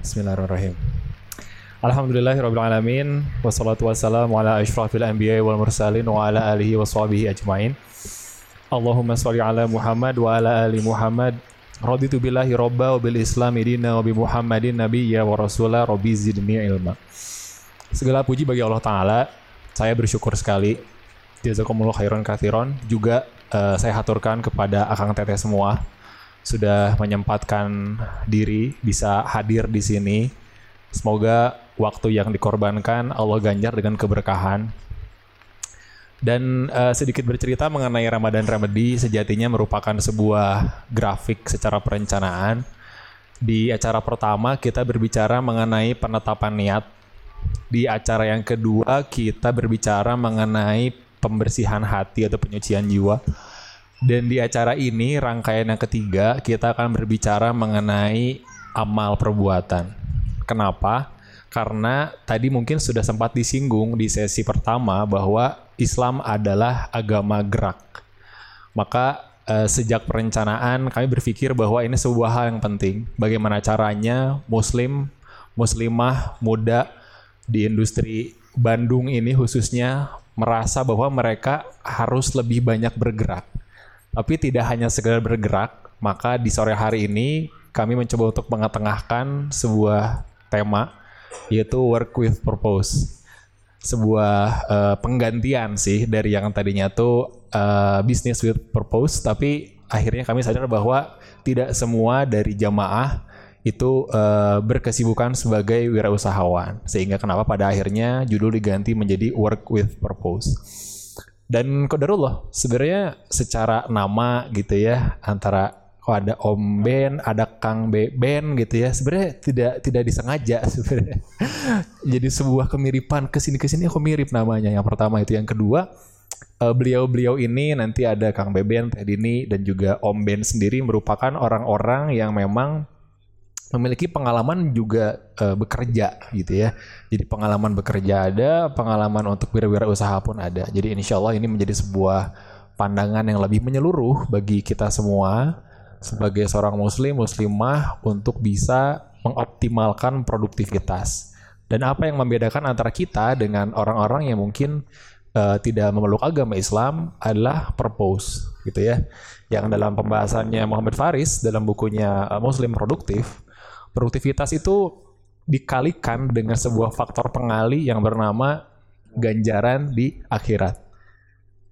Bismillahirrahmanirrahim. Alhamdulillahirrabbilalamin Wassalatu wassalamu ala ashrafil anbiya wal mursalin Wa ala alihi wa sahbihi ajmain. Allahumma salli ala Muhammad wa ala ali Muhammad. Raditu billahi robba wa bil islami dina wa bi Muhammadin nabiyya wa rasulah Rabbi zidni ilma. Segala puji bagi Allah Ta'ala. Saya bersyukur sekali. Jazakumullah khairan kathiron Juga uh, saya haturkan kepada Akang Teteh semua Sudah menyempatkan diri Bisa hadir di sini Semoga waktu yang dikorbankan Allah ganjar dengan keberkahan. Dan uh, sedikit bercerita mengenai Ramadan Remedy sejatinya merupakan sebuah grafik secara perencanaan. Di acara pertama kita berbicara mengenai penetapan niat. Di acara yang kedua kita berbicara mengenai pembersihan hati atau penyucian jiwa. Dan di acara ini rangkaian yang ketiga kita akan berbicara mengenai amal perbuatan. Kenapa? karena tadi mungkin sudah sempat disinggung di sesi pertama bahwa Islam adalah agama gerak. Maka eh, sejak perencanaan kami berpikir bahwa ini sebuah hal yang penting. Bagaimana caranya muslim, muslimah, muda di industri Bandung ini khususnya merasa bahwa mereka harus lebih banyak bergerak. Tapi tidak hanya sekedar bergerak, maka di sore hari ini kami mencoba untuk mengetengahkan sebuah tema yaitu work with purpose. Sebuah uh, penggantian sih dari yang tadinya tuh uh, business with purpose tapi akhirnya kami sadar bahwa tidak semua dari jamaah itu uh, berkesibukan sebagai wirausahawan. Sehingga kenapa pada akhirnya judul diganti menjadi work with purpose dan kodarullah sebenarnya secara nama gitu ya antara oh ada Om Ben, ada Kang Be Ben gitu ya. Sebenarnya tidak tidak disengaja sebenarnya. Jadi sebuah kemiripan ke sini ke sini aku mirip namanya. Yang pertama itu, yang kedua uh, beliau-beliau ini nanti ada Kang Beben, Teh Dini dan juga Om Ben sendiri merupakan orang-orang yang memang memiliki pengalaman juga uh, bekerja gitu ya. Jadi pengalaman bekerja ada, pengalaman untuk wira-wira pun ada. Jadi insya Allah ini menjadi sebuah pandangan yang lebih menyeluruh bagi kita semua sebagai seorang muslim muslimah untuk bisa mengoptimalkan produktivitas. Dan apa yang membedakan antara kita dengan orang-orang yang mungkin uh, tidak memeluk agama Islam adalah purpose gitu ya. Yang dalam pembahasannya Muhammad Faris dalam bukunya uh, Muslim Produktif, produktivitas itu dikalikan dengan sebuah faktor pengali yang bernama ganjaran di akhirat.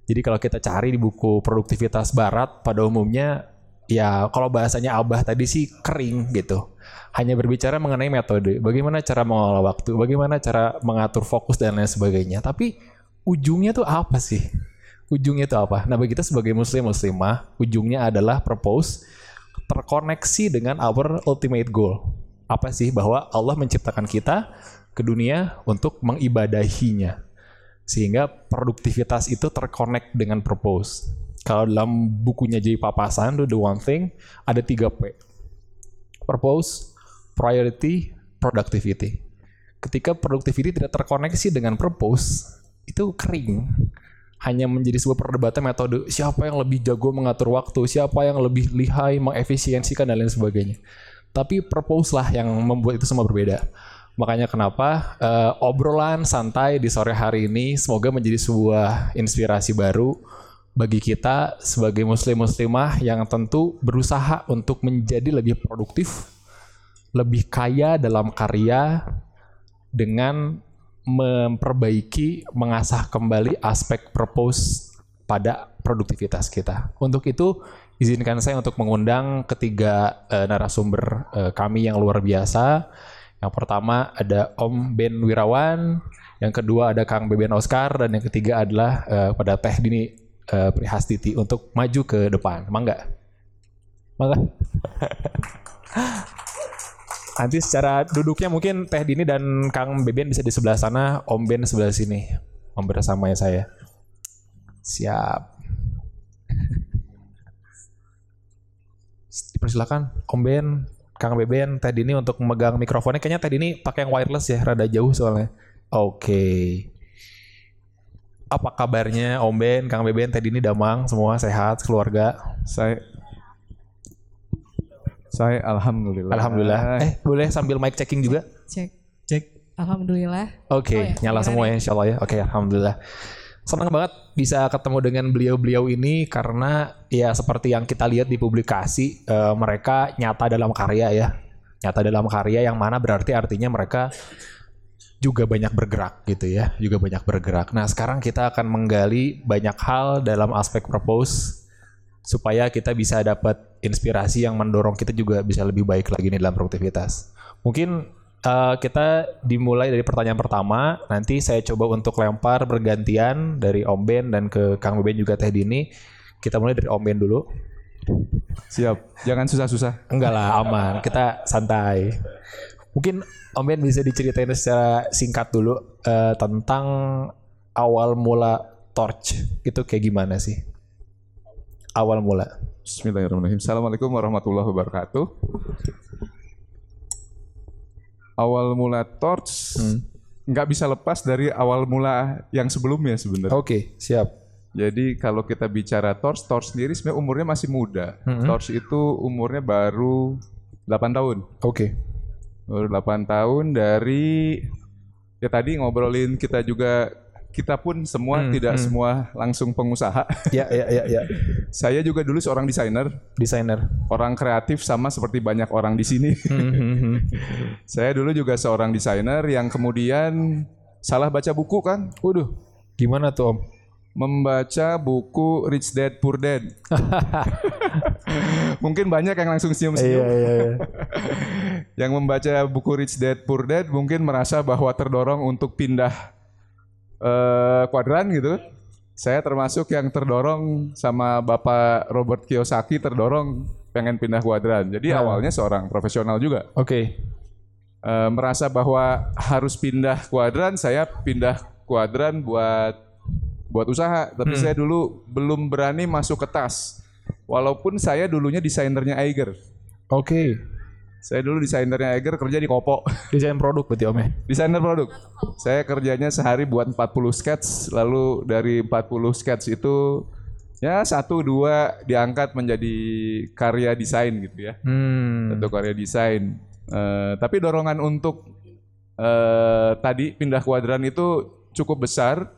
Jadi kalau kita cari di buku produktivitas barat pada umumnya ya kalau bahasanya Abah tadi sih kering gitu. Hanya berbicara mengenai metode, bagaimana cara mengolah waktu, bagaimana cara mengatur fokus dan lain sebagainya. Tapi ujungnya tuh apa sih? Ujungnya itu apa? Nah, bagi kita sebagai muslim muslimah, ujungnya adalah purpose terkoneksi dengan our ultimate goal. Apa sih bahwa Allah menciptakan kita ke dunia untuk mengibadahinya. Sehingga produktivitas itu terkonek dengan purpose kalau dalam bukunya J. Papasan, The One Thing, ada tiga P. Purpose, Priority, Productivity. Ketika productivity tidak terkoneksi dengan purpose, itu kering. Hanya menjadi sebuah perdebatan metode siapa yang lebih jago mengatur waktu, siapa yang lebih lihai mengefisiensikan dan lain sebagainya. Tapi purpose lah yang membuat itu semua berbeda. Makanya kenapa uh, obrolan santai di sore hari ini semoga menjadi sebuah inspirasi baru bagi kita sebagai muslim-muslimah yang tentu berusaha untuk menjadi lebih produktif, lebih kaya dalam karya dengan memperbaiki, mengasah kembali aspek purpose pada produktivitas kita. Untuk itu, izinkan saya untuk mengundang ketiga uh, narasumber uh, kami yang luar biasa. Yang pertama ada Om Ben Wirawan, yang kedua ada Kang Beben Oscar, dan yang ketiga adalah uh, pada Teh Dini uh, Prihastiti untuk maju ke depan. Mangga. Mangga. Nanti secara duduknya mungkin Teh Dini dan Kang Beben bisa di sebelah sana, Om Ben sebelah sini. Om bersama ya saya. Siap. Persilakan Om Ben, Kang Beben, Teh Dini untuk memegang mikrofonnya. Kayaknya Teh Dini pakai yang wireless ya, rada jauh soalnya. Oke. Okay apa kabarnya Om Ben, Kang Beben, Teh Dini, Damang, semua sehat, keluarga? Saya Saya alhamdulillah. Alhamdulillah. Eh, boleh sambil mic checking juga? Cek. Cek. Alhamdulillah. Oke, Oh ya, nyala semua ya? ya insya Allah ya. Oke, alhamdulillah. Senang banget bisa ketemu dengan beliau-beliau ini karena ya seperti yang kita lihat di publikasi eh, mereka nyata dalam karya ya. Nyata dalam karya yang mana berarti artinya mereka juga banyak bergerak gitu ya, juga banyak bergerak. Nah, sekarang kita akan menggali banyak hal dalam aspek propose supaya kita bisa dapat inspirasi yang mendorong kita juga bisa lebih baik lagi nih dalam produktivitas. Mungkin eh, kita dimulai dari pertanyaan pertama, nanti saya coba untuk lempar bergantian dari Om Ben dan ke Kang Beben juga Teh Dini. Kita mulai dari Om Ben dulu. Siap. Jangan susah-susah. Enggak lah, aman. Kita santai. Mungkin Om Ben bisa diceritain secara singkat dulu eh, tentang awal mula Torch itu kayak gimana sih? Awal mula. Bismillahirrahmanirrahim. Assalamualaikum warahmatullahi wabarakatuh. Awal mula Torch nggak bisa lepas dari awal mula yang sebelumnya sebenarnya. Oke, siap. Jadi kalau kita bicara Torch, Torch sendiri sebenarnya umurnya masih muda. Torch itu umurnya baru 8 tahun. Oke. Baru 8 tahun dari ya tadi ngobrolin kita juga kita pun semua tidak semua langsung pengusaha. Ya, ya, ya, ya. Saya juga dulu seorang desainer, Desainer. orang kreatif sama seperti banyak orang di sini. Saya dulu juga seorang desainer yang kemudian salah baca buku kan, Waduh, gimana tuh Om? membaca buku Rich Dad Poor Dad. Mungkin banyak yang langsung senyum-senyum. iya, iya. Yang membaca buku Rich Dad Poor Dad mungkin merasa bahwa terdorong untuk pindah eh, kuadran gitu. Saya termasuk yang terdorong sama Bapak Robert Kiyosaki terdorong pengen pindah kuadran. Jadi awalnya seorang profesional juga. Oke. Eh, merasa bahwa harus pindah kuadran, saya pindah kuadran buat buat usaha. Tapi saya dulu belum berani masuk ke tas. Walaupun saya dulunya desainernya Eiger. Oke. Saya dulu desainernya Eiger kerja di Kopo. Desain produk berarti Om ya? Desainer produk. Saya kerjanya sehari buat 40 sketch, lalu dari 40 sketch itu ya satu dua diangkat menjadi karya desain gitu ya. Hmm. Satu karya desain. Eh, tapi dorongan untuk eh, tadi pindah kuadran itu cukup besar.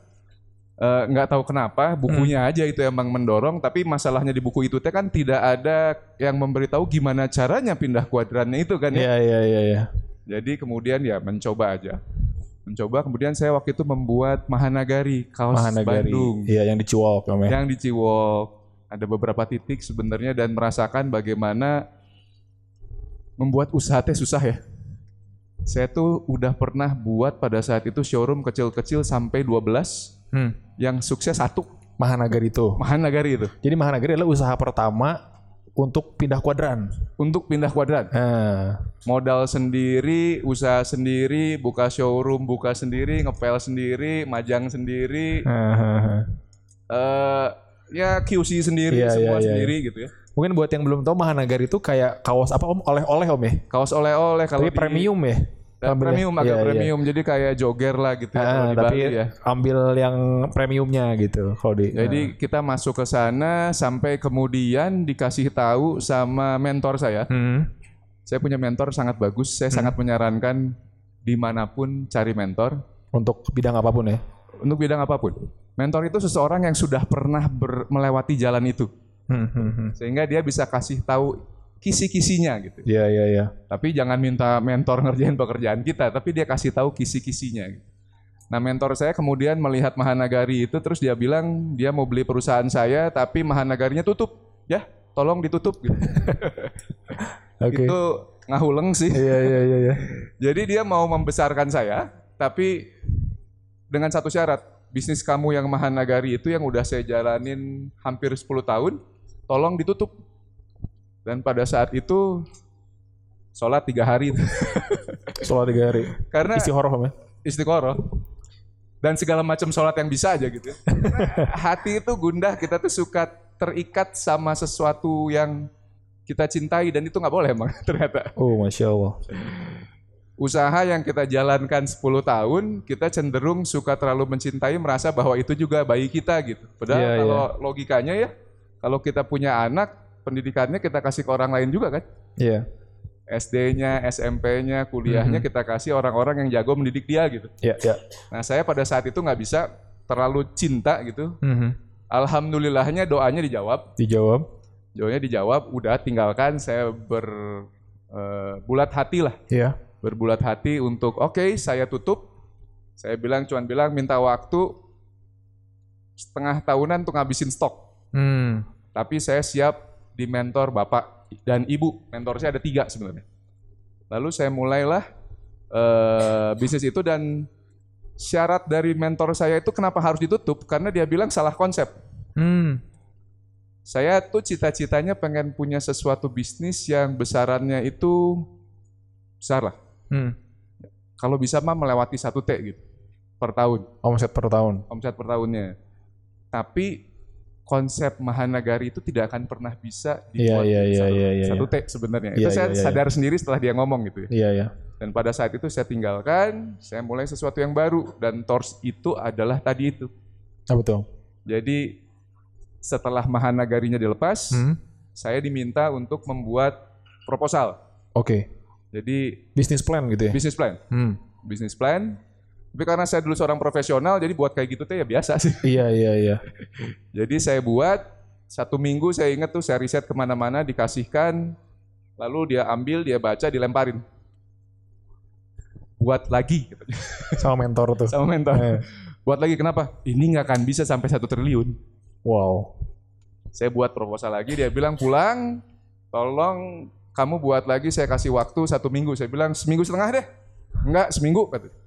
Eh, nggak tahu kenapa bukunya aja itu emang mendorong tapi masalahnya di buku itu teh kan tidak ada yang memberitahu gimana caranya pindah kuadrannya itu kan ya Iya, iya, iya, iya. jadi kemudian ya mencoba aja. Mencoba kemudian saya waktu itu membuat Mahanagari kaos Mahanagari. Bandung Iya, yang dicuok Om ya. yang di Ciwok. Ada beberapa titik sebenarnya dan merasakan bagaimana membuat usaha teh susah ya. Saya tuh udah pernah buat pada saat itu showroom kecil-kecil sampai 12 Hmm. yang sukses satu Mahanagari itu. Mahanagari itu Jadi Mahanagari adalah usaha pertama untuk pindah kuadran. untuk pindah kuadran. Nah, modal sendiri, usaha sendiri, buka showroom, buka sendiri, ngepel sendiri, majang sendiri, hahaha. eh ya QC sendiri, Iya, semua iya, iya, sendiri gitu ya. Mungkin buat yang belum tahu Mahanagari itu kayak kaos apa Om? Oleh-oleh Om ya? Kaos oleh-oleh kalau Tapi di- premium ya? Eh, Ambilnya. premium agak Iya, iya. premium, jadi kayak jogger lah gitu ya, kalau Ah, di tapi Bali ya. ambil yang premiumnya gitu kalau di Jadi kita masuk ke sana sampai kemudian dikasih tahu sama mentor saya. Hmm. Saya punya mentor sangat bagus. Saya sangat menyarankan di mana pun cari mentor untuk bidang apa pun ya. untuk bidang apa pun. Mentor itu seseorang yang sudah pernah ber- melewati jalan itu. Hmm, hmm, hmm. sehingga dia bisa kasih tahu kisi-kisinya gitu. Iya iya iya. Tapi jangan minta mentor ngerjain pekerjaan kita, tapi dia kasih tahu kisi-kisinya. gitu. Nah mentor saya kemudian melihat Mahanagari itu terus dia bilang dia mau beli perusahaan saya tapi Mahanagarinya tutup, ya tolong ditutup. Gitu. Oke. Itu ngahuleng sih. Iya iya iya iya. Jadi dia mau membesarkan saya, tapi dengan satu syarat. Bisnis kamu yang Mahanagari itu yang udah saya jalanin hampir 10 tahun, tolong ditutup. Dan pada saat itu sholat tiga hari Sholat tiga hari. karena Istihoroh Om ya. istiqoroh dan segala macam sholat yang bisa aja gitu. Hati itu gundah, kita tuh suka terikat sama sesuatu yang kita cintai dan itu nggak boleh emang ternyata. Oh masya Allah. usaha yang kita jalankan 10 tahun, kita cenderung suka terlalu mencintai, merasa bahwa itu juga bayi kita gitu. Padahal Iya, kalau logikanya ya, kalau kita punya anak, pendidikannya kita kasih ke orang lain juga kan. Iya. SD-nya, SMP-nya, kuliahnya kita kasih orang-orang yang jago mendidik dia gitu. Iya, iya. Nah saya pada saat itu nggak bisa terlalu cinta gitu. Mhm. Alhamdulillahnya doanya dijawab. Dijawab. Doanya dijawab, udah tinggalkan saya ber eh, bulat hati lah. Iya. Berbulat hati untuk oke saya tutup. Saya bilang cuman bilang minta waktu setengah tahunan untuk ngabisin stok. Hmm. Tapi saya siap di mentor bapak dan ibu. Mentor saya ada tiga sebenarnya. Lalu saya mulailah eh, bisnis itu dan syarat dari mentor saya itu kenapa harus ditutup? Karena dia bilang salah konsep. Hmm. Saya tuh cita-citanya pengen punya sesuatu bisnis yang besarannya itu besar lah. Hmm. Kalau bisa mah melewati satu T gitu per tahun, Omset per tahun. omset per tahunnya. Tapi konsep Mahanagari itu tidak akan pernah bisa Iya, dibuat iya, iya, satu, iya, iya, satu sebenarnya. Iya, itu saya iya, iya. sadar sendiri setelah dia ngomong gitu ya. Iya, iya. Dan pada saat itu saya tinggalkan, saya mulai sesuatu yang baru dan Tors itu adalah tadi itu. Ah, betul. Jadi setelah Mahanagarinya dilepas, Hmm. saya diminta untuk membuat proposal. Oke. Jadi Bisnis plan gitu ya. bisnis plan, Hmm. bisnis plan. Tapi karena saya dulu seorang profesional, jadi buat kayak gitu teh ya biasa sih. Iya, iya, iya. Jadi saya buat satu minggu saya ingat tuh saya riset ke mana-mana dikasihkan, lalu dia ambil, dia baca, dilemparin. Buat lagi katanya, Sama mentor tuh. sama mentor. Eh. Buat lagi kenapa? Ini nggak akan bisa sampai satu triliun. Wow. Saya buat proposal lagi, dia bilang pulang, tolong kamu buat lagi, saya kasih waktu satu minggu. Saya bilang seminggu setengah deh. Enggak, seminggu. Kata.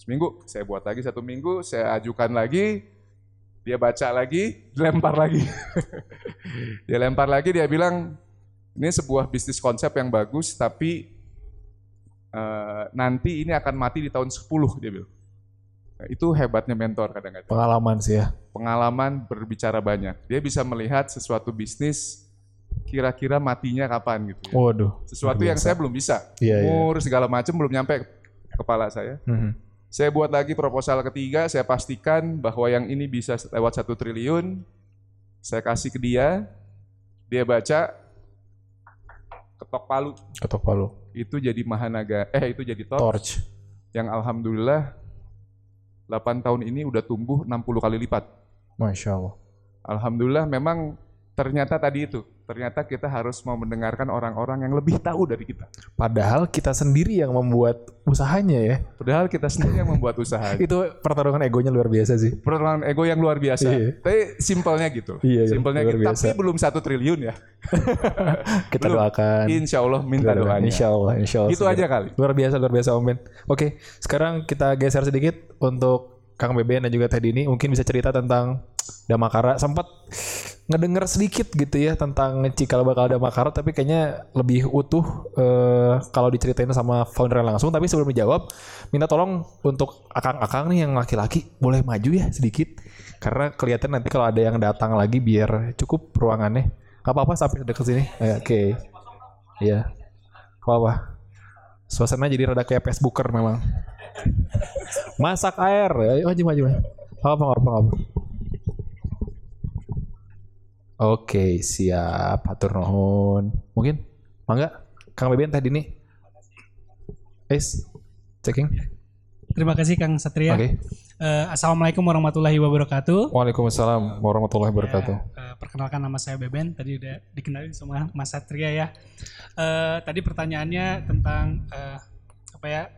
Seminggu, saya buat lagi satu minggu, saya ajukan lagi, dia baca lagi, dilempar lagi. dia lempar lagi, dia bilang, ini sebuah bisnis konsep yang bagus, tapi eh, nanti ini akan mati di tahun 10, dia bilang. Nah, itu hebatnya mentor kadang-kadang Pengalaman sih ya. pengalaman berbicara banyak. Dia bisa melihat sesuatu bisnis kira-kira matinya kapan gitu. ya. Waduh. Sesuatu yang saya belum bisa. Iya, iya. Umur segala macam belum nyampe ke kepala saya. Mhm. Saya buat lagi proposal ketiga, saya pastikan bahwa yang ini bisa lewat satu triliun. Saya kasih ke dia, dia baca, ketok palu. Ketok palu. Itu jadi Mahanaga, eh itu jadi top. Torch. Yang alhamdulillah 8 tahun ini udah tumbuh 60 kali lipat. Masya Allah. Alhamdulillah memang ternyata tadi itu, ternyata kita harus mau mendengarkan orang-orang yang lebih tahu dari kita. Padahal kita sendiri yang membuat usahanya ya. Padahal kita sendiri yang membuat usaha. Itu pertarungan egonya luar biasa sih. Pertarungan ego yang luar biasa. Iya. Tapi simpelnya gitu. Iya, iya, simpelnya gitu. biasa. Tapi belum satu triliun ya. Kita Belum. doakan. Insya Allah minta Kita doanya. Insya Allah, insya Allah. Itu aja kali. Luar biasa, luar biasa Om Ben. Oke, sekarang kita geser sedikit untuk Kang Beben dan juga Teh Dini. Mungkin bisa cerita tentang Damakara. Sempat ngedenger sedikit gitu ya tentang cikal bakal Damakara, tapi kayaknya lebih utuh eh, kalau diceritain sama founder langsung. Tapi sebelum dijawab, minta tolong untuk akang-akang nih yang laki-laki boleh maju ya sedikit. Karena kelihatan nanti kalau ada yang datang lagi biar cukup ruangannya. Apa-apa sampai dekat sini. Eh, Oke. Iya. Gak apa-apa. Suasana jadi rada kayak Facebooker memang. Masak air. Ayo maju. maju. Apa apa apa. apa. Oke, siap. Atur nuhun. Mungkin mangga Kang Beben tadi nih. Es checking. Terima kasih Kang Satria. Oke. Eh, Assalamualaikum warahmatullahi wabarakatuh. Waalaikumsalam warahmatullahi wabarakatuh. Eh, perkenalkan nama saya Beben. Tadi udah dikenalin sama Mas Satria ya. Eh, tadi pertanyaannya tentang eh, apa ya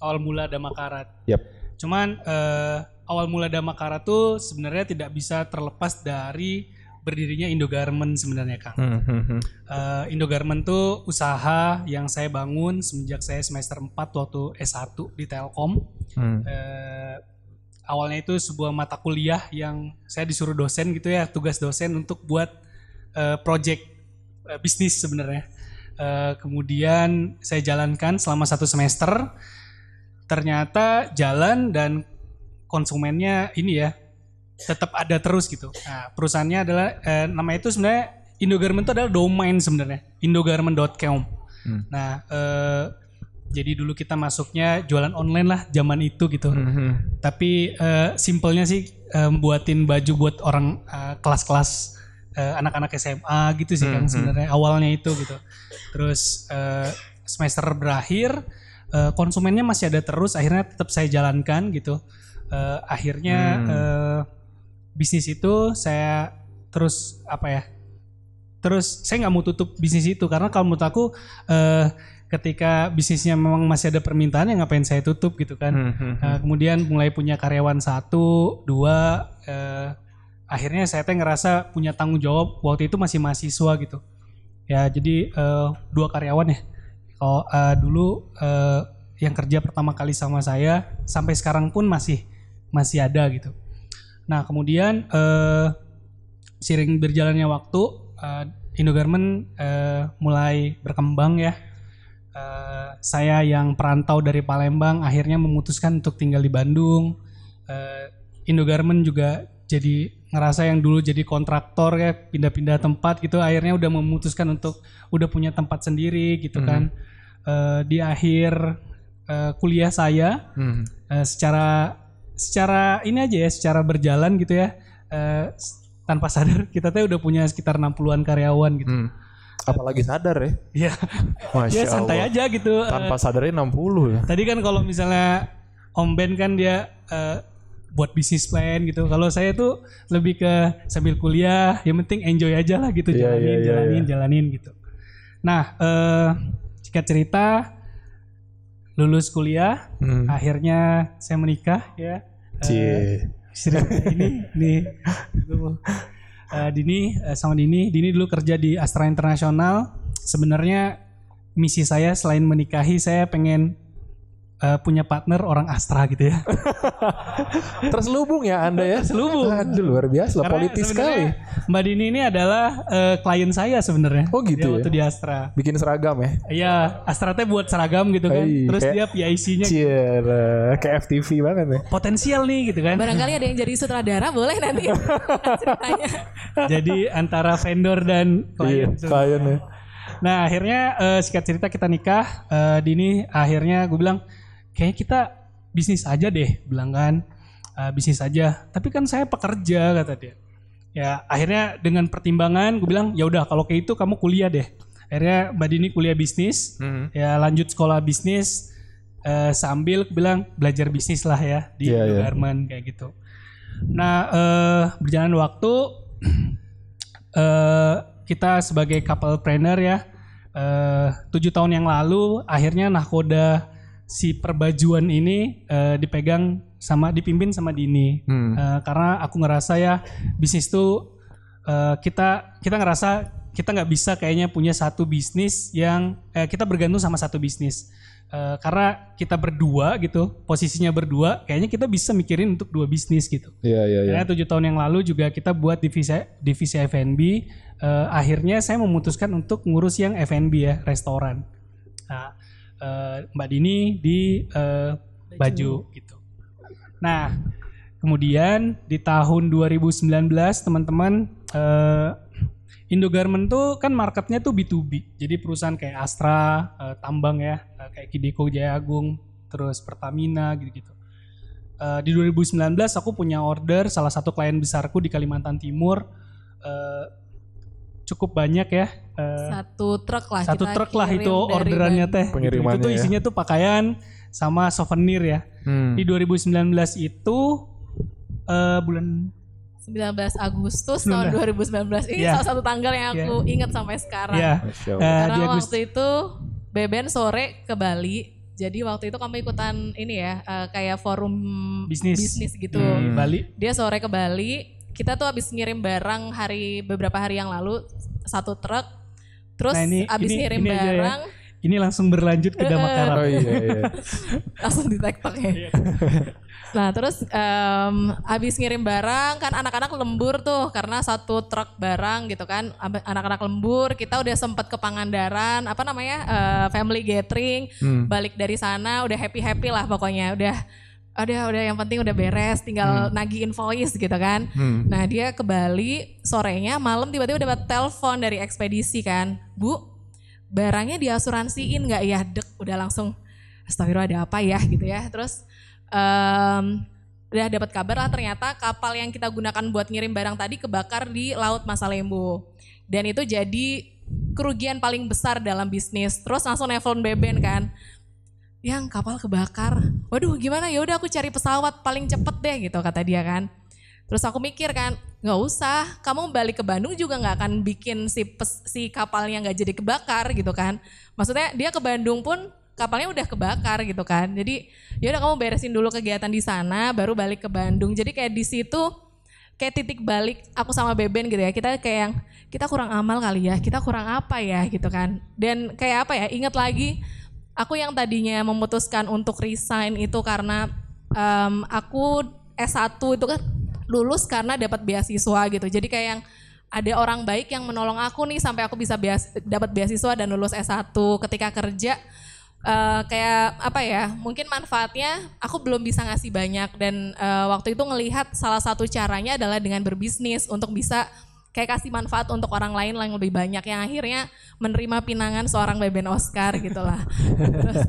awal mula Damakarat. Yap. Cuman eh, awal mula Damakarat tuh sebenarnya tidak bisa terlepas dari berdirinya Indogarment sebenarnya Kang. Hmm, hmm, hmm. Eh, Indogarment tuh usaha yang saya bangun semenjak saya semester 4 waktu S1 di Telkom. Hmm. eh, awalnya itu sebuah mata kuliah yang saya disuruh dosen gitu ya tugas dosen untuk buat eh, project eh, bisnis sebenarnya Eh, kemudian saya jalankan selama satu semester ternyata jalan dan konsumennya ini ya tetap ada terus gitu nah perusahaannya adalah eh, namanya itu sebenarnya Indogarment itu adalah domain sebenarnya indogarment.com Hmm. nah eh, jadi dulu kita masuknya jualan online lah zaman itu gitu Hmm, hmm. tapi eh, simpelnya sih eh, buatin baju buat orang eh, kelas-kelas eh, anak-anak SMA gitu sih kan Hmm, hmm. sebenarnya awalnya itu gitu. Terus eh, semester berakhir eh, konsumennya masih ada terus akhirnya tetap saya jalankan gitu. Eh, akhirnya Hmm. eh, bisnis itu saya terus apa ya? Terus saya nggak mau tutup bisnis itu karena kalau menurut aku eh, ketika bisnisnya memang masih ada permintaan ya ngapain saya tutup gitu kan. Hmm, hmm, Nah, kemudian mulai punya karyawan satu, dua, eh, akhirnya saya teh ngerasa punya tanggung jawab waktu itu masih mahasiswa gitu. Ya jadi eh, dua karyawan ya. Kalau eh, dulu eh, yang kerja pertama kali sama saya sampai sekarang pun masih masih ada gitu. Nah kemudian eh, sering berjalannya waktu, eh, Indogarment eh, mulai berkembang ya. Eh, saya yang perantau dari Palembang akhirnya memutuskan untuk tinggal di Bandung. Eh, Indogarment juga jadi ngerasa yang dulu jadi kontraktor ya pindah-pindah tempat gitu akhirnya udah memutuskan untuk udah punya tempat sendiri gitu kan. Eh, di akhir eh, kuliah saya hmm. eh, secara secara ini aja ya secara berjalan gitu ya eh, s- tanpa sadar kita tuh udah punya sekitar 60-an karyawan gitu. Hmm. Apalagi sadar ya. Iya. Masya ya santai Allah. aja gitu. Eh, Tanpa sadarnya 60 ya. Tadi kan kalau misalnya Om Ben kan dia eh, buat bisnis plan gitu. Kalau saya tuh lebih ke sambil kuliah, yang penting enjoy aja lah gitu, Iya, jalanin, iya, iya, jalanin, iya. jalanin gitu. Nah, eh singkat cerita, lulus kuliah, Hmm. akhirnya saya menikah ya. Cie. istri saya ini nih. Eh, Dini eh, sama Dini Dini dulu kerja di Astra Internasional sebenarnya misi saya selain menikahi saya pengen eh, punya partner orang Astra gitu ya Terselubung ya Anda ya. Terselubung. Aduh luar biasa Karena politis sekali. Mbak Dini ini adalah eh, klien saya sebenarnya Oh gitu Dia ya? waktu di Astra Bikin seragam ya. Iya Astra teh buat seragam gitu kan Hey, terus kayak- dia PIC-nya Cie, kayak FTV banget ya. potensial nih gitu kan Barangkali ada yang jadi sutradara boleh nanti ceritanya. jadi antara vendor dan Iya, klien klien ya. Nah akhirnya eh, singkat cerita kita nikah. Eh, Dini akhirnya gue bilang kayaknya kita bisnis aja deh, bilang kan Eh, bisnis aja. Tapi kan saya pekerja kata dia. Ya akhirnya dengan pertimbangan gue bilang ya udah kalau kayak itu kamu kuliah deh. Akhirnya Mbak Dini kuliah bisnis, Hmm. ya lanjut sekolah bisnis eh, sambil bilang belajar bisnis lah ya di iya. Garmen kayak gitu. Nah eh, berjalan waktu eh kita sebagai couple planner ya eh tujuh tahun yang lalu akhirnya nahkoda si perbajuan ini eh, dipegang sama dipimpin sama Dini Hmm. Eh, karena aku ngerasa ya bisnis tuh eh, kita kita ngerasa kita nggak bisa kayaknya punya satu bisnis yang eh, kita bergantung sama satu bisnis Eh, karena kita berdua gitu posisinya berdua kayaknya kita bisa mikirin untuk dua bisnis gitu Iya iya iya. karena tujuh tahun yang lalu juga kita buat divisi divisi F&B. Eh, akhirnya saya memutuskan untuk ngurus yang F&B ya restoran. Nah, eh, Mbak Dini di eh, baju. gitu. Nah, kemudian di tahun 2019 teman-teman eh, Indogarment tuh kan marketnya tuh B2B. Jadi perusahaan kayak Astra, eh, tambang ya, eh, kayak Kideko Jaya Agung, terus Pertamina gitu-gitu. Di 2019 aku punya order salah satu klien besarku di Kalimantan Timur cukup banyak ya. eh, Satu truk lah. satu kita truk lah itu orderannya teh. Pengirimannya itu tuh ya. isinya tuh pakaian sama souvenir ya. Hmm. Di 2019 itu eh, bulan 19 Agustus tahun 2019 ini Iya. salah satu tanggal yang aku ingat sampai sekarang. ya Masya Allah. eh, Karena di Agustus waktu itu Beben sore ke Bali. Jadi waktu itu kamu ikutan ini ya eh, kayak forum Bisnis. gitu. di Bali. Dia sore ke Bali. Kita tuh habis ngirim barang hari beberapa hari yang lalu satu truk. Terus Nah, ini- habis ini- ngirim ini ya. barang Ini langsung berlanjut ke Damakaran. Oh iya iya. langsung di TikTok ya. Iya. Nah terus em, abis ngirim barang kan anak-anak lembur tuh karena satu truk barang gitu kan anak-anak lembur kita udah sempet ke Pangandaran apa namanya eh, family gathering Hmm. balik dari sana udah happy happy lah pokoknya udah udah udah yang penting udah beres tinggal nagih invoice gitu kan. Hmm. nah dia ke Bali sorenya malam tiba-tiba dapat telepon dari ekspedisi kan. Bu barangnya diasuransiin nggak? Ya dek. Udah langsung astagfirullah ada apa ya? gitu ya. Terus em, udah dapat kabar lah ternyata kapal yang kita gunakan buat ngirim barang tadi kebakar di laut Masalembo dan itu jadi kerugian paling besar dalam bisnis. Terus langsung nelfon Beben kan yang kapal kebakar. Waduh gimana? Ya udah aku cari pesawat paling cepet deh gitu kata dia kan. Terus aku mikir kan nggak usah kamu balik ke Bandung juga nggak akan bikin si pes- si kapalnya nggak jadi kebakar gitu kan. Maksudnya dia ke Bandung pun kapalnya udah kebakar gitu kan. Jadi ya udah kamu beresin dulu kegiatan di sana baru balik ke Bandung. Jadi kayak di situ kayak titik balik aku sama Beben gitu ya. Kita kayak yang kita kurang amal kali ya kita kurang apa ya gitu kan. Dan kayak apa ya ingat lagi aku yang tadinya memutuskan untuk resign itu karena em, aku S1 itu kan lulus karena dapat beasiswa gitu. Jadi kayak yang ada orang baik yang menolong aku nih sampai aku bisa beas- dapat beasiswa dan lulus S1 ketika kerja eh, kayak apa ya mungkin manfaatnya aku belum bisa ngasih banyak dan eh, waktu itu ngelihat salah satu caranya adalah dengan berbisnis untuk bisa kayak kasih manfaat untuk orang lain yang lebih banyak. Yang akhirnya menerima pinangan seorang Beben Oscar gitulah terus,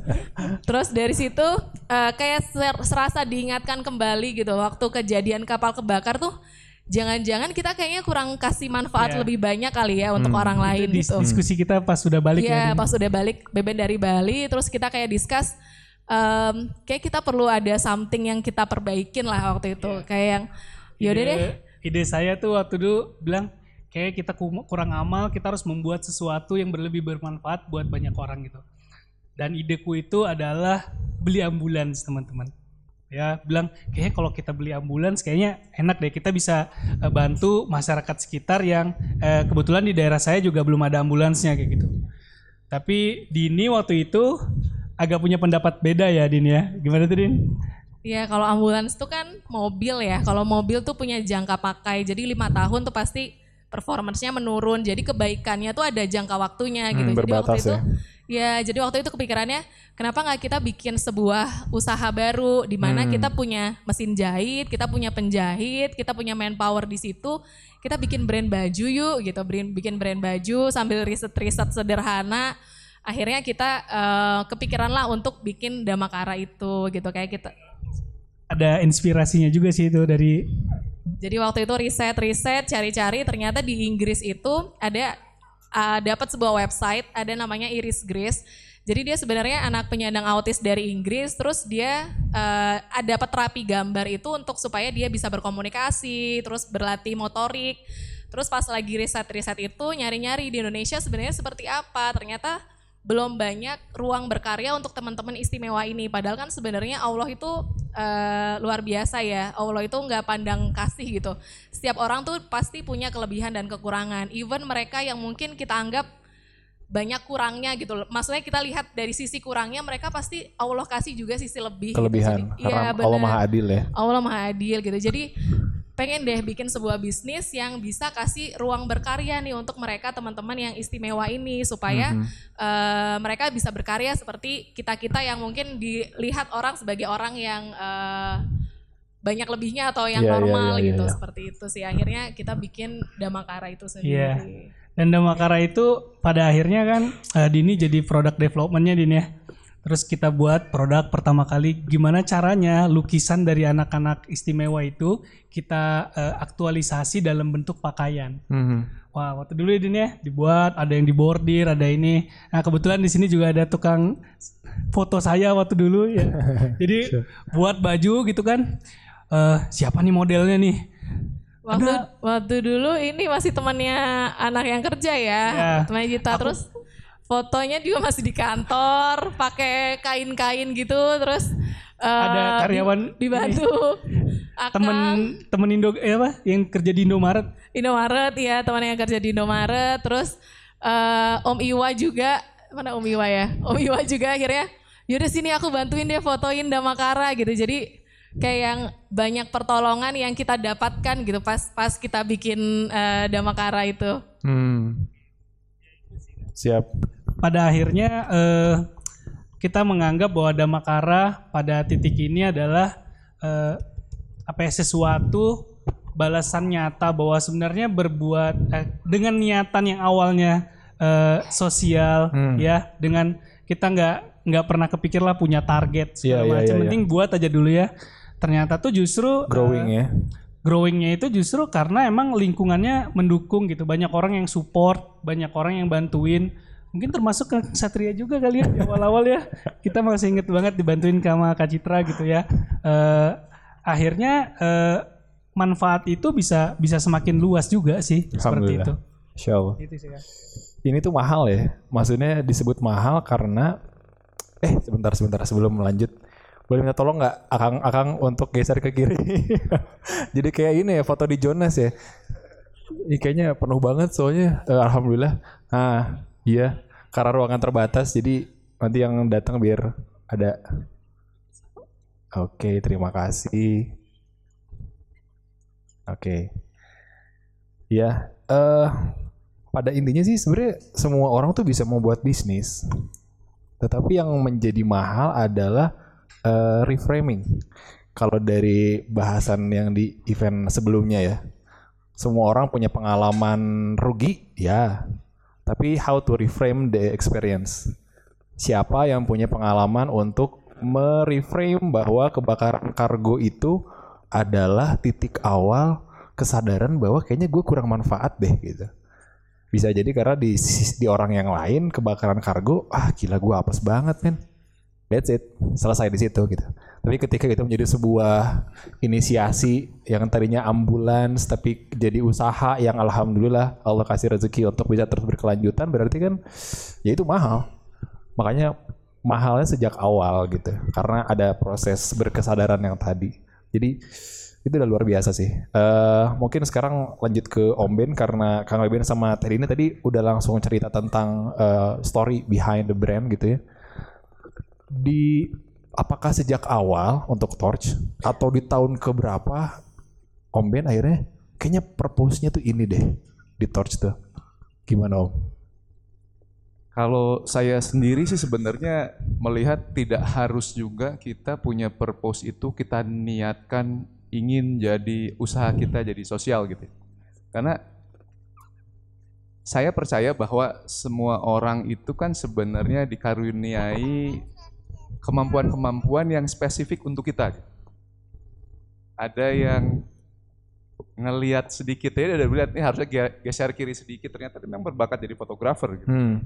terus dari situ eh, kayak ser- serasa diingatkan kembali gitu waktu kejadian kapal kebakar tuh jangan-jangan kita kayaknya kurang kasih manfaat Iya. lebih banyak kali ya untuk orang lain Itu dis- gitu. diskusi kita pas sudah balik Iya, ya. pas udah balik Beben dari Bali, terus kita kayak discuss, em, kayak kita perlu ada something yang kita perbaikin lah waktu itu, kayak yang yaudah deh, ide, saya tuh waktu dulu bilang kayak kita ku- kurang amal, kita harus membuat sesuatu yang berlebih bermanfaat buat banyak orang gitu. Dan ideku itu adalah beli ambulans teman-teman. Ya bilang kayaknya kalau kita beli ambulans kayaknya enak deh kita bisa eh, bantu masyarakat sekitar yang eh, kebetulan di daerah saya juga belum ada ambulansnya kayak gitu. Tapi Dini waktu itu agak punya pendapat beda ya Din ya. Gimana tuh Din? Ya kalau ambulans tuh kan mobil ya, kalau mobil tuh punya jangka pakai, jadi lima tahun tuh pasti performance-nya menurun, jadi kebaikannya tuh ada jangka waktunya gitu. Hmm, jadi waktu berbatas itu ya. ya, jadi waktu itu kepikirannya kenapa nggak kita bikin sebuah usaha baru di mana kita punya mesin jahit, kita punya penjahit, kita punya manpower di situ, kita bikin brand baju yuk gitu, bikin brand baju sambil riset-riset sederhana. Akhirnya kita eh, kepikiran lah untuk bikin Damakara itu gitu kayak kita Ada inspirasinya juga sih itu dari jadi waktu itu riset-riset, cari-cari, ternyata di Inggris itu ada uh, dapat sebuah website, ada namanya Iris Grace. Jadi dia sebenarnya anak penyandang autis dari Inggris, terus dia uh, dapat terapi gambar itu untuk supaya dia bisa berkomunikasi, terus berlatih motorik. Terus pas lagi riset-riset itu nyari-nyari di Indonesia sebenarnya seperti apa? Ternyata belum banyak ruang berkarya untuk teman-teman istimewa ini. Padahal kan sebenarnya Allah itu eh, luar biasa ya. Allah itu nggak pandang kasih gitu. Setiap orang tuh pasti punya kelebihan dan kekurangan. Even mereka yang mungkin kita anggap banyak kurangnya gitu. loh. Maksudnya kita lihat dari sisi kurangnya mereka pasti Allah kasih juga sisi lebih. gitu. Kelebihan. Jadi, Karena iya, Allah. Maha Adil ya. Allah Maha Adil gitu. Jadi pengen deh bikin sebuah bisnis yang bisa kasih ruang berkarya nih untuk mereka teman-teman yang istimewa ini supaya eh, mereka bisa berkarya seperti kita-kita yang mungkin dilihat orang sebagai orang yang eh, banyak lebihnya atau yang Iya, iya, normal iya, iya, gitu iya. seperti itu sih akhirnya kita bikin Damakara itu Iya. sendiri. Dan Damakara itu pada akhirnya kan eh, Dini jadi product developmentnya Dini ya. Terus kita buat produk pertama kali gimana caranya lukisan dari anak-anak istimewa itu kita eh, aktualisasi dalam bentuk pakaian. Mhm. Wah waktu dulu ya Dini ya dibuat ada yang dibordir ada ini. Nah kebetulan di sini juga ada tukang foto saya waktu dulu ya. Jadi buat baju gitu kan. Eh, siapa nih modelnya nih? Waktu waktu dulu ini masih temannya anak yang kerja ya, Ya. temannya Gita. Terus fotonya juga masih di kantor, pakai kain-kain gitu, terus eh, Ada karyawan di- dibantu akang. temen temen Indo eh apa? Yang kerja di Indomaret. Indomaret ya teman yang kerja di Indomaret. Terus eh, Om Iwa juga. Mana Om Iwa ya? Om Iwa juga akhirnya yaudah sini aku bantuin dia fotoin Damakara gitu. Jadi kayak yang banyak pertolongan yang kita dapatkan gitu pas pas kita bikin eh, Damakara itu Hmm. Siap. pada akhirnya eh, kita menganggap bahwa Damakara pada titik ini adalah eh, apa ya sesuatu balasan nyata bahwa sebenarnya berbuat eh, dengan niatan yang awalnya eh, sosial Hmm. ya dengan kita nggak nggak pernah kepikir lah punya target Iya, segala iya, macam iya, penting buat aja dulu ya ternyata tuh justru Growing eh, ya. growingnya itu justru karena emang lingkungannya mendukung gitu banyak orang yang support banyak orang yang bantuin mungkin termasuk ke Satria juga kali ya di awal-awal ya kita masih inget banget dibantuin sama Kak Citra gitu ya Eh, akhirnya eh, manfaat itu bisa bisa semakin luas juga sih seperti itu Insya Allah. Gitu sih. Ini tuh mahal ya. Maksudnya disebut mahal karena eh sebentar sebentar sebelum lanjut boleh minta tolong nggak akang akang untuk geser ke kiri. Jadi kayak ini ya foto di Jonas ya. Ini kayaknya penuh banget soalnya. Eh, Alhamdulillah. Nah iya karena ruangan terbatas jadi nanti yang datang biar ada. Oke terima kasih. Oke. Ya, eh pada intinya sih sebenarnya semua orang tuh bisa membuat bisnis. Tetapi yang menjadi mahal adalah eh, reframing. Kalau dari bahasan yang di event sebelumnya ya. Semua orang punya pengalaman rugi, ya. Tapi how to reframe the experience. Siapa yang punya pengalaman untuk mereframe bahwa kebakaran kargo itu adalah titik awal kesadaran bahwa kayaknya gue kurang manfaat deh gitu. Bisa jadi karena di di orang yang lain kebakaran kargo, ah gila gue apes banget men. That's it, selesai di situ gitu. Tapi ketika itu menjadi sebuah inisiasi yang tadinya ambulans tapi jadi usaha yang alhamdulillah Allah kasih rezeki untuk bisa terus berkelanjutan berarti kan ya itu mahal. Makanya mahalnya sejak awal gitu karena ada proses berkesadaran yang tadi. Jadi itu udah luar biasa sih. Eh mungkin sekarang lanjut ke Om Ben karena Kang Ben sama Teddy ini tadi udah langsung cerita tentang eh, story behind the brand gitu ya. Di apakah sejak awal untuk Torch atau di tahun keberapa Om Ben akhirnya kayaknya purpose-nya tuh ini deh di Torch tuh. Gimana Om? Kalau saya sendiri sih sebenarnya melihat tidak harus juga kita punya purpose itu kita niatkan ingin jadi usaha kita jadi sosial gitu. Karena saya percaya bahwa semua orang itu kan sebenarnya dikaruniai kemampuan-kemampuan yang spesifik untuk kita. Ada yang ngelihat sedikit ya udah lihat ini harusnya ge- geser kiri sedikit ternyata dia memang berbakat jadi fotografer gitu Hmm.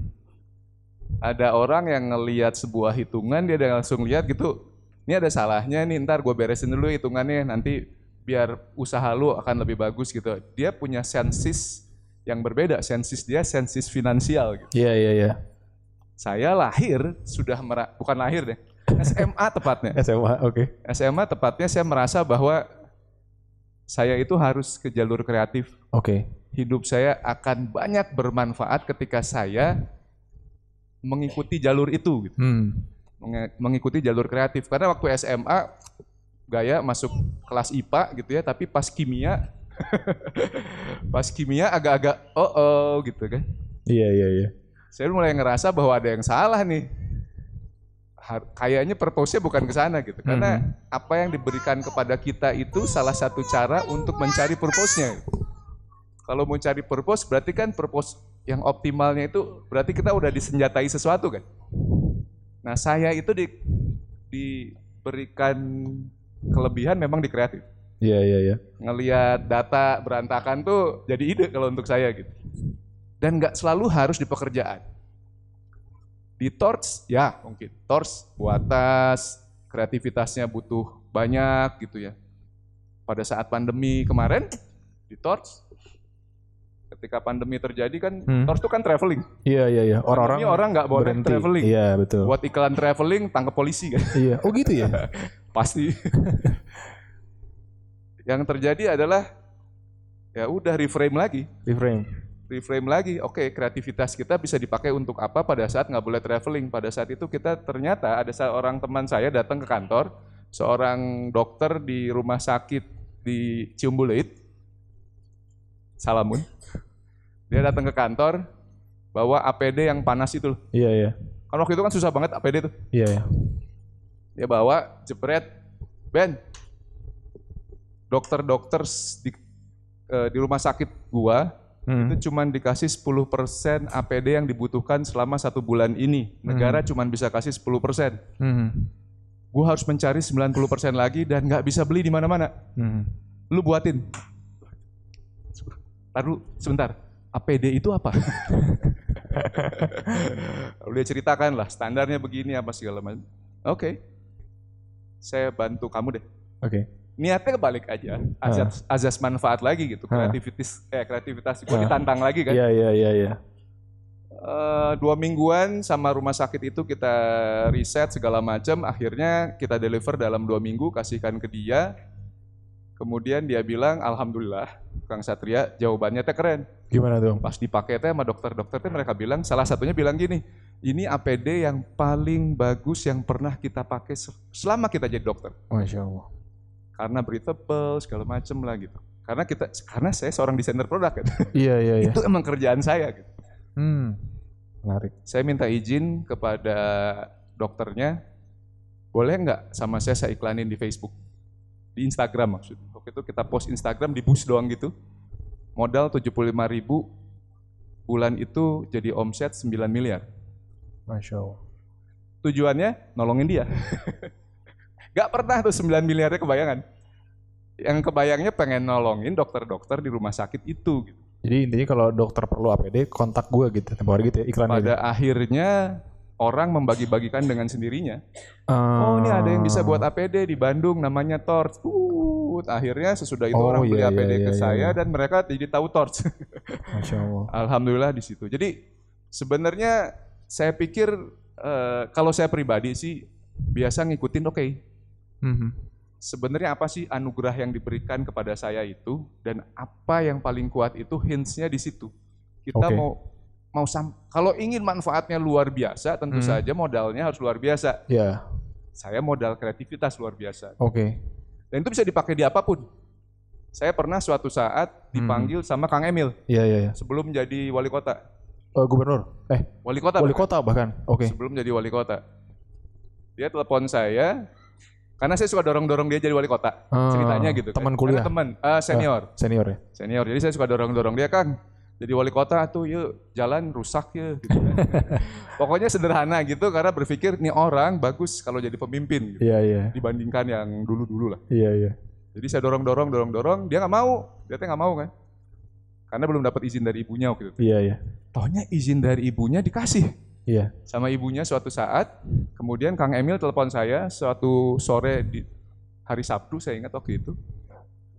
ada orang yang ngelihat sebuah hitungan dia udah langsung lihat gitu ini ada salahnya nih ntar gue beresin dulu hitungannya nanti biar usaha lu akan lebih bagus gitu dia punya sensis yang berbeda sensis dia sensis finansial gitu. Iya iya iya. saya lahir sudah bukan lahir deh SMA tepatnya SMA oke. SMA tepatnya saya merasa bahwa saya itu harus ke jalur kreatif Oke. hidup saya akan banyak bermanfaat ketika saya mengikuti jalur itu gitu. Hmm. Mengikuti jalur kreatif karena waktu SMA gaya masuk kelas IPA gitu ya tapi pas kimia pas kimia agak-agak oh oh gitu kan Iya iya iya. saya mulai ngerasa bahwa ada yang salah nih kayaknya purpose-nya bukan ke sana gitu karena apa yang diberikan kepada kita itu salah satu cara untuk mencari purpose-nya kalau mau cari purpose berarti kan purpose yang optimalnya itu berarti kita udah disenjatai sesuatu kan nah saya itu di, diberikan kelebihan memang di kreatif Iya iya iya. ngelihat data berantakan tuh jadi ide kalau untuk saya gitu. Dan nggak selalu harus di pekerjaan. Di Torch ya mungkin Torch buatas kreativitasnya butuh banyak gitu ya. Pada saat pandemi kemarin di Torch ketika pandemi terjadi kan Hmm. Torch tuh kan traveling. Iya iya iya. Orang-orang orang nggak boleh berhenti. traveling. Iya betul. Buat iklan traveling tangkap polisi kan. Iya. Oh gitu ya. Pasti. Yang terjadi adalah ya udah reframe lagi. Reframe. Reframe lagi, oke kreativitas kita bisa dipakai untuk apa pada saat nggak boleh traveling. Pada saat itu kita ternyata ada seorang teman saya datang ke kantor, seorang dokter di rumah sakit di Ciumbuleuit, Salamun. Dia datang ke kantor bawa APD yang panas itu loh. Iya iya. Kan waktu itu kan susah banget APD tuh. Iya iya. Dia bawa jepret, Ben, dokter-dokter di, eh, di rumah sakit gua Hmm. itu cuman dikasih 10% APD yang dibutuhkan selama satu bulan ini. Negara cuman bisa kasih 10%. Hmm. gue harus mencari 90% lagi dan nggak bisa beli di mana-mana. Hmm. Lu buatin. Taruh sebentar. APD itu apa? Lalu dia ceritakan lah standarnya begini apa segala macam. Oke. Saya bantu kamu deh. Oke. Niatnya kebalik aja. Azas, azas manfaat lagi gitu. Kreativitas eh kreativitas gue ditantang lagi kan. Iya iya iya iya. Eh, dua mingguan sama rumah sakit itu kita riset segala macam akhirnya kita deliver dalam dua minggu kasihkan ke dia kemudian dia bilang alhamdulillah Kang Satria jawabannya teh keren Gimana tuh? pas dipakai teh sama dokter-dokter teh mereka bilang salah satunya bilang gini ini APD yang paling bagus yang pernah kita pakai se- selama kita jadi dokter Masya Allah. Karena breathable segala macam lah gitu karena kita karena saya seorang desainer produk kan. Iya iya iya. itu emang kerjaan saya gitu Hmm. Menarik. saya minta izin kepada dokternya, boleh nggak sama saya saya iklanin di Facebook, di Instagram maksudnya. Waktu itu kita post Instagram di bus doang gitu, modal 75 ribu, bulan itu jadi omset 9 miliar. Masya Allah. Tujuannya nolongin dia. Gak pernah tuh 9 miliarnya kebayangan. Yang kebayangnya pengen nolongin dokter-dokter di rumah sakit itu. Gitu. Jadi intinya kalau dokter perlu APD, kontak gue gitu. Tempo hari gitu ya, iklan Pada gitu. akhirnya orang membagi-bagikan dengan sendirinya. Ah. Oh ini ada yang bisa buat APD di Bandung namanya Torch. Uh, akhirnya sesudah itu Oh, orang beli iya, APD iya, ke iya, saya iya. dan mereka jadi tahu Torch. Masya Allah. Alhamdulillah di situ. Jadi sebenarnya saya pikir eh, kalau saya pribadi sih biasa ngikutin oke. Mhm. Sebenarnya apa sih anugerah yang diberikan kepada saya itu dan apa yang paling kuat itu hintsnya di situ. Kita Oke. mau mau sam kalau ingin manfaatnya luar biasa tentu Hmm. saja modalnya harus luar biasa. Ya, Saya modal kreativitas luar biasa. oke. Dan itu bisa dipakai di apa pun. Saya pernah suatu saat dipanggil sama Kang Emil Iya iya iya. sebelum jadi wali kota. Oh, gubernur. Eh, Wali kota. wali bahkan. kota bahkan. Oke. Sebelum jadi wali kota. Dia telepon saya karena saya suka dorong-dorong dia jadi wali kota. Ah, Ceritanya gitu. kan. Teman Karena kuliah. teman eh, senior. Senior ya. Senior. Jadi saya suka dorong-dorong dia, Kang. Jadi wali kota tuh yuk jalan rusak ya gitu kan. Pokoknya sederhana gitu karena berpikir nih orang bagus kalau jadi pemimpin gitu, Iya iya. dibandingkan yang dulu-dulu lah. Iya iya. Jadi saya dorong dorong dorong dorong, dia nggak mau, dia teh nggak mau kan, karena belum dapat izin dari ibunya waktu itu. Iya iya. Tohnya izin dari ibunya dikasih Iya. sama ibunya suatu saat. Kemudian Kang Emil telepon saya suatu sore di hari Sabtu saya ingat waktu itu.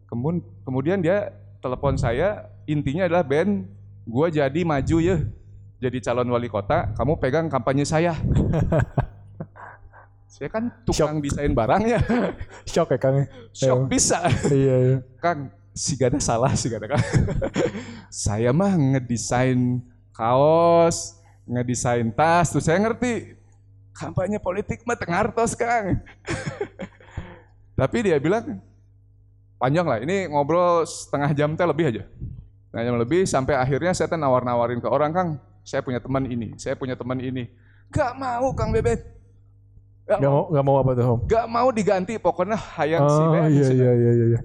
Kemudian kemudian dia telepon saya, intinya adalah Ben, gue jadi maju ya, jadi calon wali kota, kamu pegang kampanye saya. saya kan tukang desain barangnya, Shock ya Kang. shock bisa. iya iya. Kang, si gak ada salah sih gak ada Kang. saya mah ngedesain kaos, ngedesain tas, tuh saya ngerti kampanye politik mah tengartos Kang. Tapi dia bilang panjang lah, ini ngobrol setengah jam teh lebih aja. Setengah jam lebih sampai akhirnya saya teh nawar-nawarin ke orang Kang, saya punya teman ini, saya punya teman ini. Gak mau Kang Bebet. Gak, Gak mau gak mau apa tuh Om? gak mau diganti, pokoknya hayang si Oh iya sudah. iya iya iya. iya.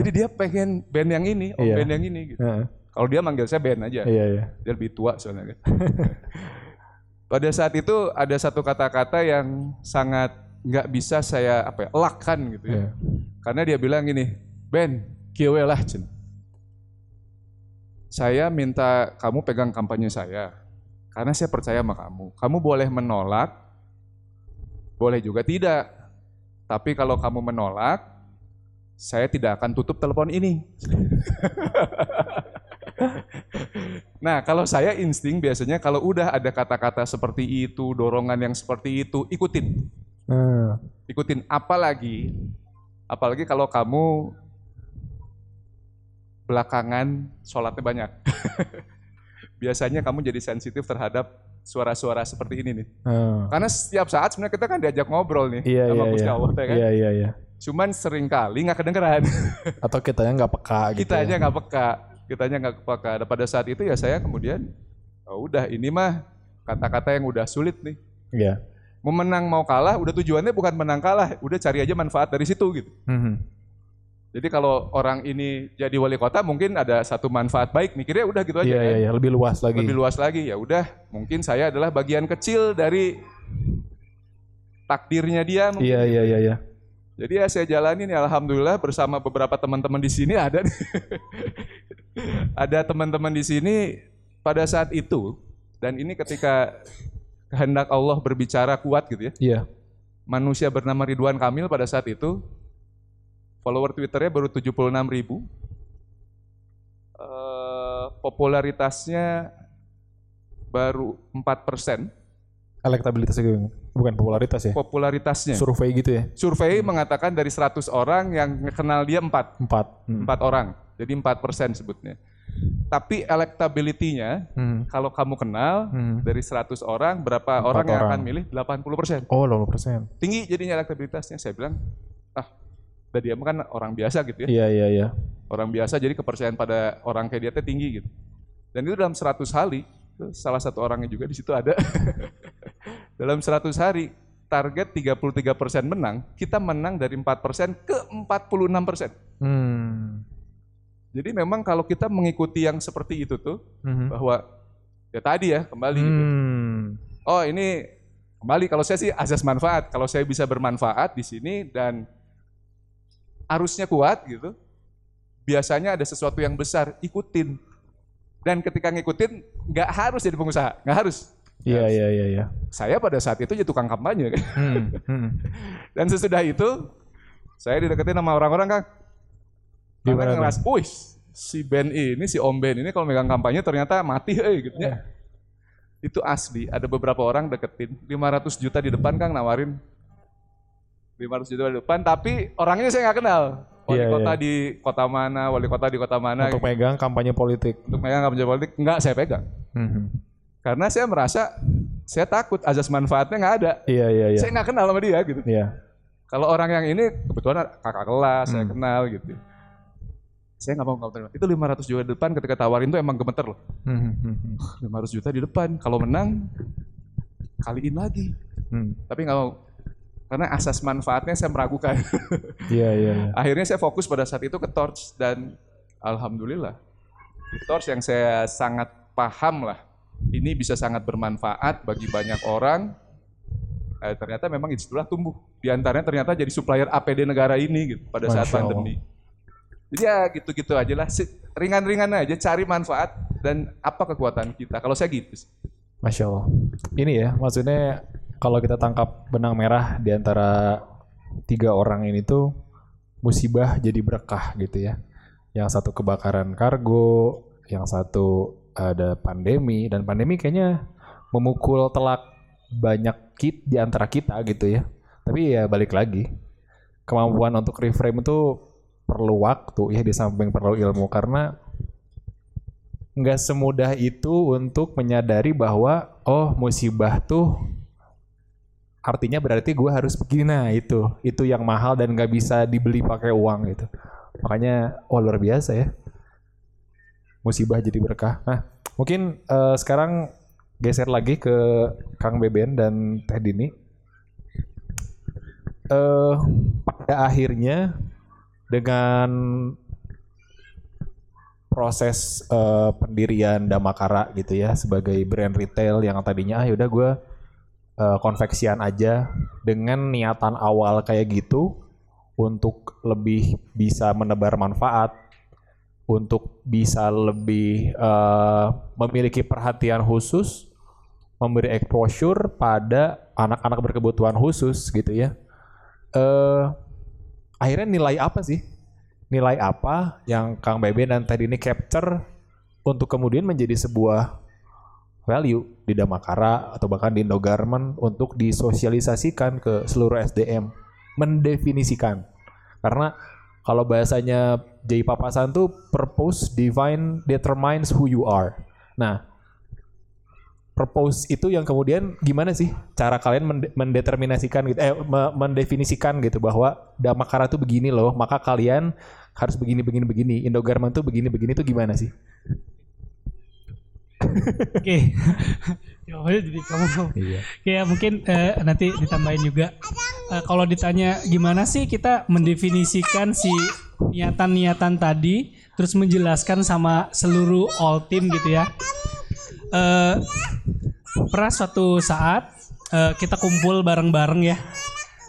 Jadi dia pengen band yang ini, oh Iya. band yang ini gitu. Kalau dia manggil saya band aja, Iya iya. dia lebih tua soalnya kan. Pada saat itu ada satu kata-kata yang sangat nggak bisa saya apa ya, elakkan gitu ya. Iya. Karena dia bilang gini, Ben, kiewe lah Cen. Saya minta kamu pegang kampanye saya, karena saya percaya sama kamu. Kamu boleh menolak, boleh juga tidak. Tapi kalau kamu menolak, saya tidak akan tutup telepon ini. Nah, kalau saya insting biasanya kalau udah ada kata-kata seperti itu, dorongan yang seperti itu, ikutin. Nah, Ikutin apalagi apalagi kalau kamu belakangan sholatnya banyak. biasanya kamu jadi sensitif terhadap suara-suara seperti ini nih. nah. Karena setiap saat sebenarnya kita kan diajak ngobrol nih Iya sama iya Gusti iya. Allah teh kan. Iya iya iya. Cuman sering kali nggak kedengeran. Atau kitanya nggak peka gitu. kita aja ya. nggak peka kitanya nggak Dan pada saat itu ya saya kemudian oh, udah ini mah kata-kata yang udah sulit nih Iya. mau menang mau kalah udah tujuannya bukan menang kalah udah cari aja manfaat dari situ gitu Mhm. jadi kalau orang ini jadi wali kota mungkin ada satu manfaat baik mikirnya udah gitu aja Iya kan. iya iya. Lebih luas lagi. lebih luas lagi ya udah mungkin saya adalah bagian kecil dari takdirnya dia mungkin. Iya iya iya iya. Jadi ya saya jalanin ya alhamdulillah bersama beberapa teman-teman di sini ada ada teman-teman di sini pada saat itu dan ini ketika kehendak Allah berbicara kuat gitu ya. Iya. Manusia bernama Ridwan Kamil pada saat itu follower Twitternya baru 76 ribu. Eh, popularitasnya baru 4 persen. Elektabilitasnya gitu. Bukan popularitas ya. Popularitasnya. Survei gitu ya. Survei mengatakan dari 100 orang yang kenal dia 4. Empat. Hmm. empat orang. Jadi empat persen sebutnya. Tapi electability-nya Hmm. kalau kamu kenal Hmm. dari 100 orang berapa Empat orang yang orang. akan milih 80 persen. Oh 80 persen. Tinggi jadinya elektabilitasnya. Saya bilang, ah, udah dia kan orang biasa gitu ya. Iya iya iya. Orang biasa jadi kepercayaan pada orang kayak dia teh tinggi gitu. Dan itu dalam 100 hari, itu salah satu orangnya juga di situ ada. dalam 100 hari target 33 persen menang, kita menang dari 4 persen ke 46 persen. Hmm. Jadi memang kalau kita mengikuti yang seperti itu tuh, Mhm. bahwa ya tadi ya kembali gitu. Hmm. Oh ini kembali kalau saya sih azas manfaat. Kalau saya bisa bermanfaat di sini dan arusnya kuat gitu, biasanya ada sesuatu yang besar ikutin. Dan ketika ngikutin nggak harus jadi pengusaha, nggak harus. Iya iya iya iya. Saya pada saat itu jadi tukang kampanye. Hmm. Hmm. Dan sesudah itu saya dideketin sama orang-orang kan. Gimana Karena tuh? ngeras, wih si Ben ini, si Om Ben ini kalau megang kampanye ternyata mati eh gitu ya. Itu asli, ada beberapa orang deketin 500 juta di depan Kang nawarin 500 juta di depan tapi orangnya saya nggak kenal. Wali Iya, kota iya. di kota mana, wali kota di kota mana. Untuk gitu. megang kampanye politik. Untuk megang kampanye politik enggak saya pegang. Mhm. Karena saya merasa saya takut azas manfaatnya nggak ada. Iya iya iya. Saya nggak kenal sama dia gitu. Iya. Kalau orang yang ini kebetulan kakak kelas, saya Hmm. kenal gitu. Saya nggak mau nggak terima. Itu 500 juta di depan ketika tawarin tuh emang gemeter loh. Mhm. Mhm. 500 juta di depan. Kalau menang kaliin lagi. Hmm. Tapi nggak mau. Karena asas manfaatnya saya meragukan. Iya iya. iya. Akhirnya saya fokus pada saat itu ke Torch dan alhamdulillah di Torch yang saya sangat paham lah. Ini bisa sangat bermanfaat bagi banyak orang. Eh, ternyata memang itulah tumbuh. Di antaranya ternyata jadi supplier APD negara ini gitu pada saat Masya Allah. pandemi. Jadi ya gitu-gitu aja lah. Ringan-ringan aja cari manfaat dan apa kekuatan kita. Kalau saya gitu. sih. Masya Allah. Ini ya, maksudnya kalau kita tangkap benang merah di antara tiga orang ini tuh musibah jadi berkah gitu ya. Yang satu kebakaran kargo, yang satu ada pandemi dan pandemi kayaknya memukul telak banyak kit di antara kita gitu ya. Tapi ya balik lagi kemampuan untuk reframe itu perlu waktu ya di samping perlu ilmu. Karena nggak semudah itu untuk menyadari bahwa oh musibah tuh artinya berarti gue harus begini. Nah itu itu yang mahal dan nggak bisa dibeli pakai uang gitu. Makanya oh luar biasa ya musibah jadi berkah. Nah mungkin eh, sekarang geser lagi ke Kang Beben dan Teh Dini. Eh pada akhirnya dengan proses eh, pendirian Damakara gitu ya sebagai brand retail yang tadinya ah yaudah gue eh, konveksian aja dengan niatan awal kayak gitu untuk lebih bisa menebar manfaat untuk bisa lebih eh, memiliki perhatian khusus memberi exposure pada anak-anak berkebutuhan khusus gitu ya. Eh akhirnya nilai apa sih? Nilai apa yang Kang Bebe dan tadi ini capture untuk kemudian menjadi sebuah value di Damakara atau bahkan di Indogarment untuk disosialisasikan ke seluruh SDM mendefinisikan. Karena kalau bahasanya Jay Papasan tuh purpose divine determines who you are nah purpose itu yang kemudian gimana sih cara kalian mende- mendeterminasikan gitu eh me- mendefinisikan gitu bahwa Damakara tuh begini loh maka kalian harus begini begini begini Indogarment tuh begini begini tuh gimana sih Oke. Jawabannya jadi kamu. iya ya mungkin eh, nanti ditambahin juga. Eh, kalau ditanya gimana sih kita mendefinisikan si niatan-niatan tadi, terus menjelaskan sama seluruh all team gitu ya. Eh, pernah suatu saat eh, kita kumpul bareng-bareng ya.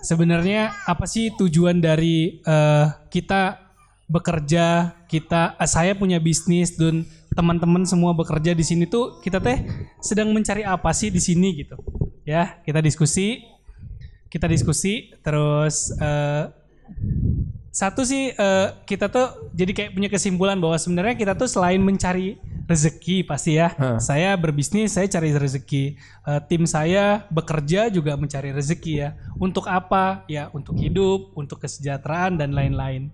Sebenarnya apa sih tujuan dari eh, kita bekerja, kita eh, saya punya bisnis dan teman-teman semua bekerja di sini tuh kita teh sedang mencari apa sih di sini gitu. Ya, kita diskusi, kita diskusi terus eh, satu sih eh, kita tuh jadi kayak punya kesimpulan bahwa sebenarnya kita tuh selain mencari rezeki pasti ya. Saya berbisnis, saya cari rezeki. Eh, tim saya bekerja juga mencari rezeki ya. Untuk apa? Ya untuk hidup, untuk kesejahteraan dan lain-lain.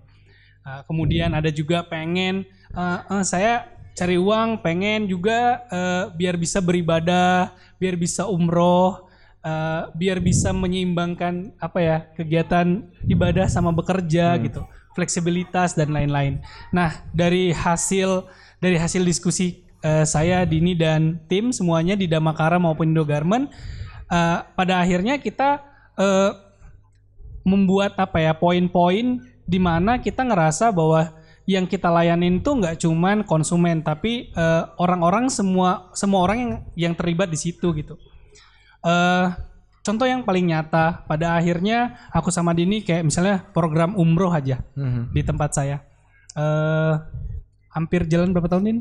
Uh, kemudian ada juga pengen uh, uh, saya cari uang, pengen juga uh, biar bisa beribadah, biar bisa umroh, uh, biar bisa menyeimbangkan apa ya kegiatan ibadah sama bekerja gitu, fleksibilitas dan lain-lain. Nah dari hasil dari hasil diskusi uh, saya Dini dan tim semuanya di Damakara maupun Indogarment, uh, pada akhirnya kita uh, membuat apa ya poin-poin di mana kita ngerasa bahwa yang kita layanin tuh nggak cuman konsumen tapi eh, orang-orang semua semua orang yang yang terlibat di situ gitu. Eh contoh yang paling nyata pada akhirnya aku sama Dini kayak misalnya program umroh aja di tempat saya. eh hampir jalan berapa tahun Din?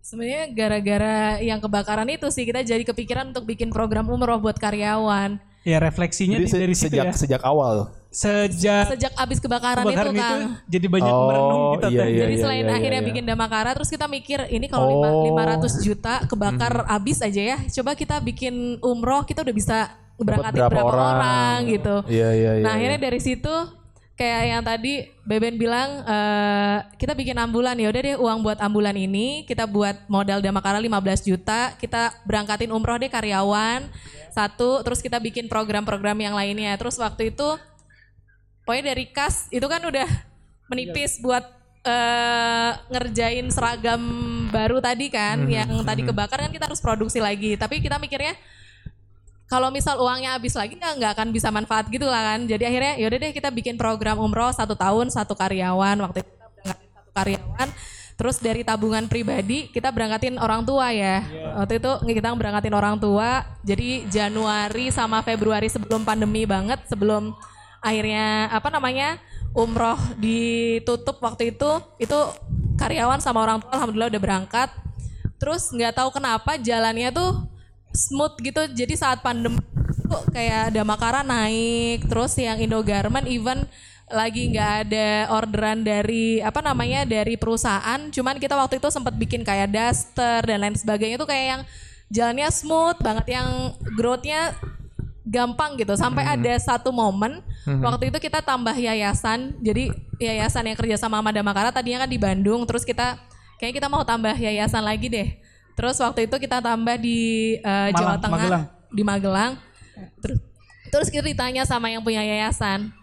Sebenarnya gara-gara yang kebakaran itu sih kita jadi kepikiran untuk bikin program umroh buat karyawan. Ya refleksinya Jadi di- se- dari situ sejak ya. sejak awal. Sejak Sejak abis kebakaran, kebakaran itu itu, Kang. jadi banyak Oh, merenung kita iya, iya. Jadi selain akhirnya bikin Damakara, terus kita mikir ini kalau lima- Oh. 500 juta kebakar abis aja ya. Coba kita bikin umroh, kita udah bisa berangkatin berapa berapa, orang. orang. gitu. Iya iya iya. nah akhirnya dari situ kayak yang tadi Beben bilang eh, kita bikin ambulan ya udah deh uang buat ambulan ini kita buat modal Damakara 15 juta kita berangkatin umroh deh karyawan satu terus kita bikin program-program yang lainnya terus waktu itu pokoknya dari kas itu kan udah menipis buat eh, ngerjain seragam baru tadi kan yang tadi kebakar kan kita harus produksi lagi. Tapi kita mikirnya kalau misal uangnya habis lagi nggak nggak akan bisa manfaat gitu lah kan. Jadi akhirnya yaudah deh kita bikin program umroh satu tahun satu karyawan. Waktu itu kita berangkatin satu karyawan. Terus dari tabungan pribadi kita berangkatin orang tua ya. Waktu itu kita berangkatin orang tua. Jadi Januari sama Februari sebelum pandemi banget sebelum akhirnya apa namanya umroh ditutup waktu itu itu karyawan sama orang tua alhamdulillah udah berangkat. Terus nggak tahu kenapa jalannya tuh smooth gitu jadi saat pandemi tuh kayak ada Makara naik terus yang Indogarment even lagi nggak ada orderan dari apa namanya dari perusahaan cuman kita waktu itu sempat bikin kayak daster dan lain sebagainya itu kayak yang jalannya smooth banget yang growthnya gampang gitu. Sampai ada satu momen waktu itu kita tambah yayasan. Jadi yayasan yang kerja sama sama Damakara tadinya kan di Bandung terus kita kayak kita mau tambah yayasan lagi deh. Terus waktu itu kita tambah di eh, Jawa Malang, Tengah Magelang. di Magelang. Terus terus kita ditanya sama yang punya yayasan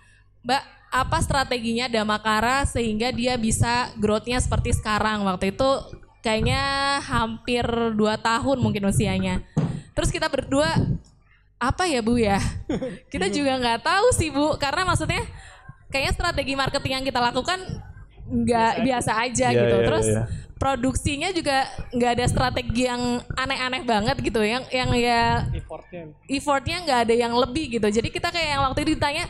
Mbak apa strateginya Damakara sehingga dia bisa growth-nya seperti sekarang? Waktu itu kayaknya hampir 2 tahun mungkin usianya. Terus kita berdua apa ya Bu ya? Kita juga nggak tahu sih Bu, karena maksudnya kayaknya strategi marketing yang kita lakukan nggak biasa aja Iya, gitu. iya, Terus iya. produksinya juga nggak ada strategi yang aneh-aneh banget gitu, yang yang ya effortnya nggak ada yang lebih gitu. Jadi kita kayak yang waktu itu ditanya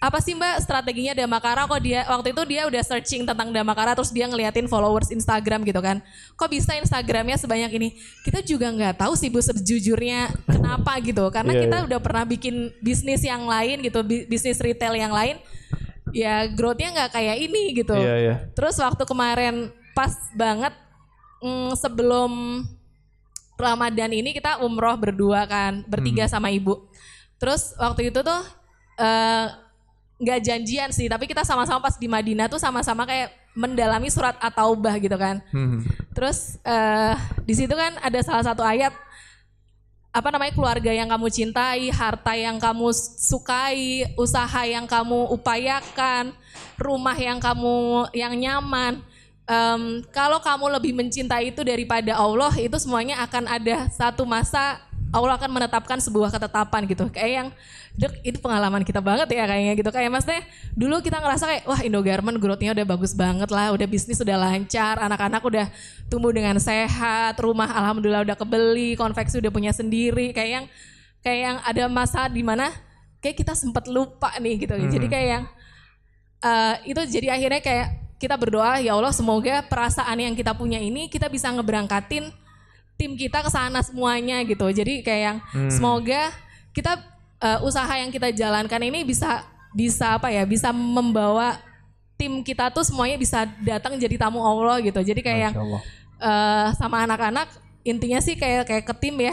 apa sih mbak strateginya Damakara? Kok dia waktu itu dia udah searching tentang Damakara terus dia ngeliatin followers Instagram gitu kan. Kok bisa Instagramnya sebanyak ini? Kita juga nggak tahu sih bu sejujurnya kenapa gitu. Karena Iya, kita iya. udah pernah bikin bisnis yang lain gitu bi- bisnis retail yang lain. Ya growthnya nggak kayak ini gitu. Iya iya. Terus waktu kemarin pas banget mm, sebelum Ramadan ini kita umroh berdua kan, bertiga sama ibu. Terus waktu itu tuh eh, nggak janjian sih, tapi kita sama-sama pas di Madinah tuh sama-sama kayak mendalami surat at-taubah gitu kan. Terus eh, di situ kan ada salah satu ayat apa namanya keluarga yang kamu cintai, harta yang kamu sukai, usaha yang kamu upayakan, rumah yang kamu yang nyaman. Em, kalau kamu lebih mencintai itu daripada Allah, itu semuanya akan ada satu masa Allah akan menetapkan sebuah ketetapan gitu. Kayak yang dek itu pengalaman kita banget ya kayaknya gitu. Kayak maksudnya dulu kita ngerasa kayak wah Indogarment growth-nya udah bagus banget lah, udah bisnis udah lancar, anak-anak udah tumbuh dengan sehat, rumah alhamdulillah udah kebeli, konveksi udah punya sendiri. Kayak yang kayak yang ada masa di mana kayak kita sempat lupa nih gitu. Jadi kayak yang eh, itu jadi akhirnya kayak kita berdoa ya Allah semoga perasaan yang kita punya ini kita bisa ngeberangkatin tim kita ke sana semuanya gitu. Jadi kayak yang semoga kita eh, usaha yang kita jalankan ini bisa bisa apa ya bisa membawa tim kita tuh semuanya bisa datang jadi tamu Allah gitu. Jadi kayak yang eh, sama anak-anak intinya sih kayak kayak ke tim ya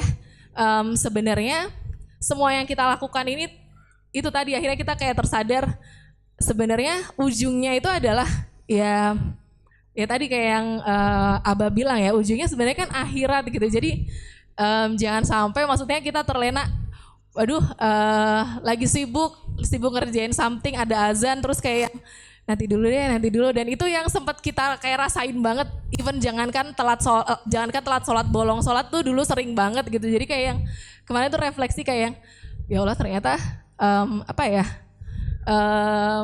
Em, sebenarnya semua yang kita lakukan ini itu tadi akhirnya kita kayak tersadar sebenarnya ujungnya itu adalah ya ya tadi kayak yang eh, Aba bilang ya ujungnya sebenarnya kan akhirat gitu. Jadi em, jangan sampai maksudnya kita terlena waduh eh, lagi sibuk sibuk ngerjain something ada azan terus kayak nanti dulu deh nanti dulu. Dan itu yang sempat kita kayak rasain banget. Even jangankan telat sol, eh, jangankan telat sholat bolong sholat tuh dulu sering banget gitu. Jadi kayak yang kemarin tuh refleksi kayak yang ya Allah ternyata em, apa ya em,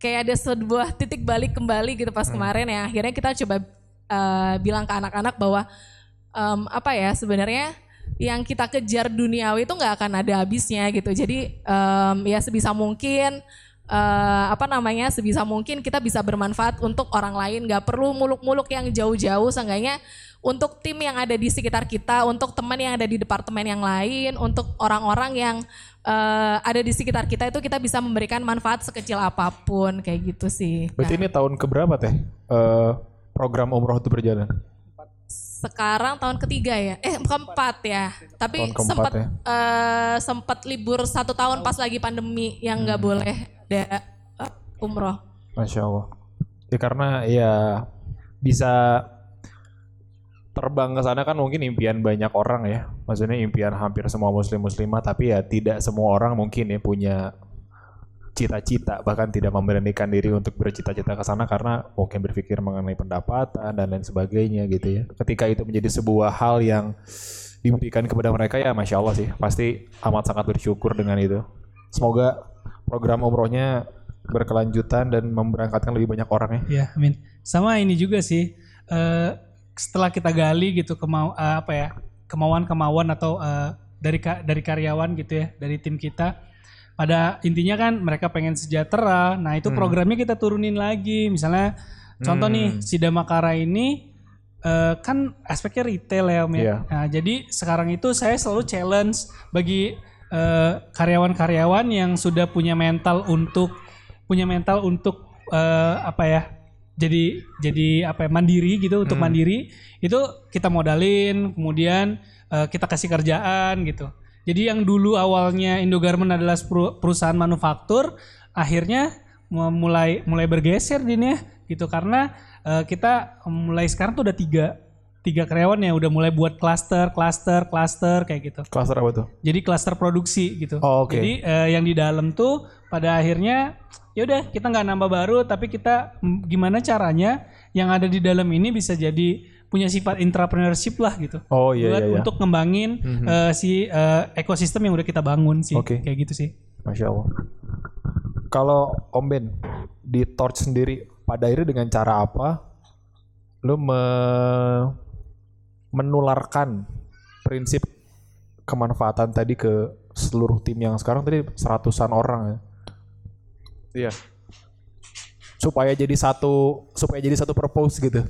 kayak ada sebuah titik balik kembali gitu pas kemarin ya. Akhirnya kita coba eh, bilang ke anak-anak bahwa em, apa ya sebenarnya yang kita kejar duniawi itu nggak akan ada habisnya gitu. Jadi em, ya sebisa mungkin eh, apa namanya sebisa mungkin kita bisa bermanfaat untuk orang lain. Nggak perlu muluk-muluk yang jauh-jauh. Seenggaknya untuk tim yang ada di sekitar kita untuk teman yang ada di departemen yang lain untuk orang-orang yang eh, ada di sekitar kita itu kita bisa memberikan manfaat sekecil apa pun kayak gitu sih Berarti ini tahun keberapa teh eh, program umroh itu berjalan? sekarang tahun ketiga ya eh keempat ya tapi sempat ya. eh, sempat libur satu tahun pas lagi pandemi yang nggak Hmm. boleh ada umroh Masya Allah. Ya karena ya bisa terbang ke sana kan mungkin impian banyak orang ya. Maksudnya impian hampir semua muslim muslimah tapi ya tidak semua orang mungkin ya punya cita-cita bahkan tidak memberanikan diri untuk bercita-cita ke sana karena mungkin berpikir mengenai pendapatan dan lain sebagainya gitu ya. Ketika itu menjadi sebuah hal yang diberikan kepada mereka ya masya Allah sih pasti amat sangat bersyukur dengan itu. Semoga program umrohnya berkelanjutan dan memberangkatkan lebih banyak orang ya. Ya, amin. Sama ini juga sih. eh, setelah kita gali gitu kemau eh, apa ya kemauan-kemauan atau eh, dari ka- dari karyawan gitu ya dari tim kita. Pada intinya kan mereka pengen sejahtera. Nah itu programnya kita turunin lagi. Misalnya contoh nih si Damakara ini eh, kan aspeknya retail ya Om ya. Iya. Nah, jadi sekarang itu saya selalu challenge bagi karyawan-karyawan yang sudah punya mental untuk punya mental untuk eh, apa ya? Jadi jadi apa ya, mandiri gitu untuk mandiri itu kita modalin, kemudian eh, kita kasih kerjaan gitu. Jadi yang dulu awalnya Indogarment adalah peru- perusahaan manufaktur, akhirnya mu- mulai mulai bergeser din ya gitu karena eh, kita mulai sekarang tuh udah tiga tiga karyawan ya udah mulai buat klaster klaster klaster kayak gitu Cluster apa tuh? jadi klaster produksi gitu Oh, oke. jadi eh, yang di dalam tuh pada akhirnya ya udah kita nggak nambah baru tapi kita mm, gimana caranya yang ada di dalam ini bisa jadi punya sifat entrepreneurship lah gitu Oh iya buat iya. iya. untuk ngembangin eh, si eh, ekosistem yang udah kita bangun sih Oke. kayak gitu sih Masya Allah. Kalau Om Ben di Torch sendiri pada akhirnya dengan cara apa lu me- menularkan prinsip kemanfaatan tadi ke seluruh tim yang sekarang tadi seratusan orang ya. Iya. supaya jadi satu supaya jadi satu purpose gitu.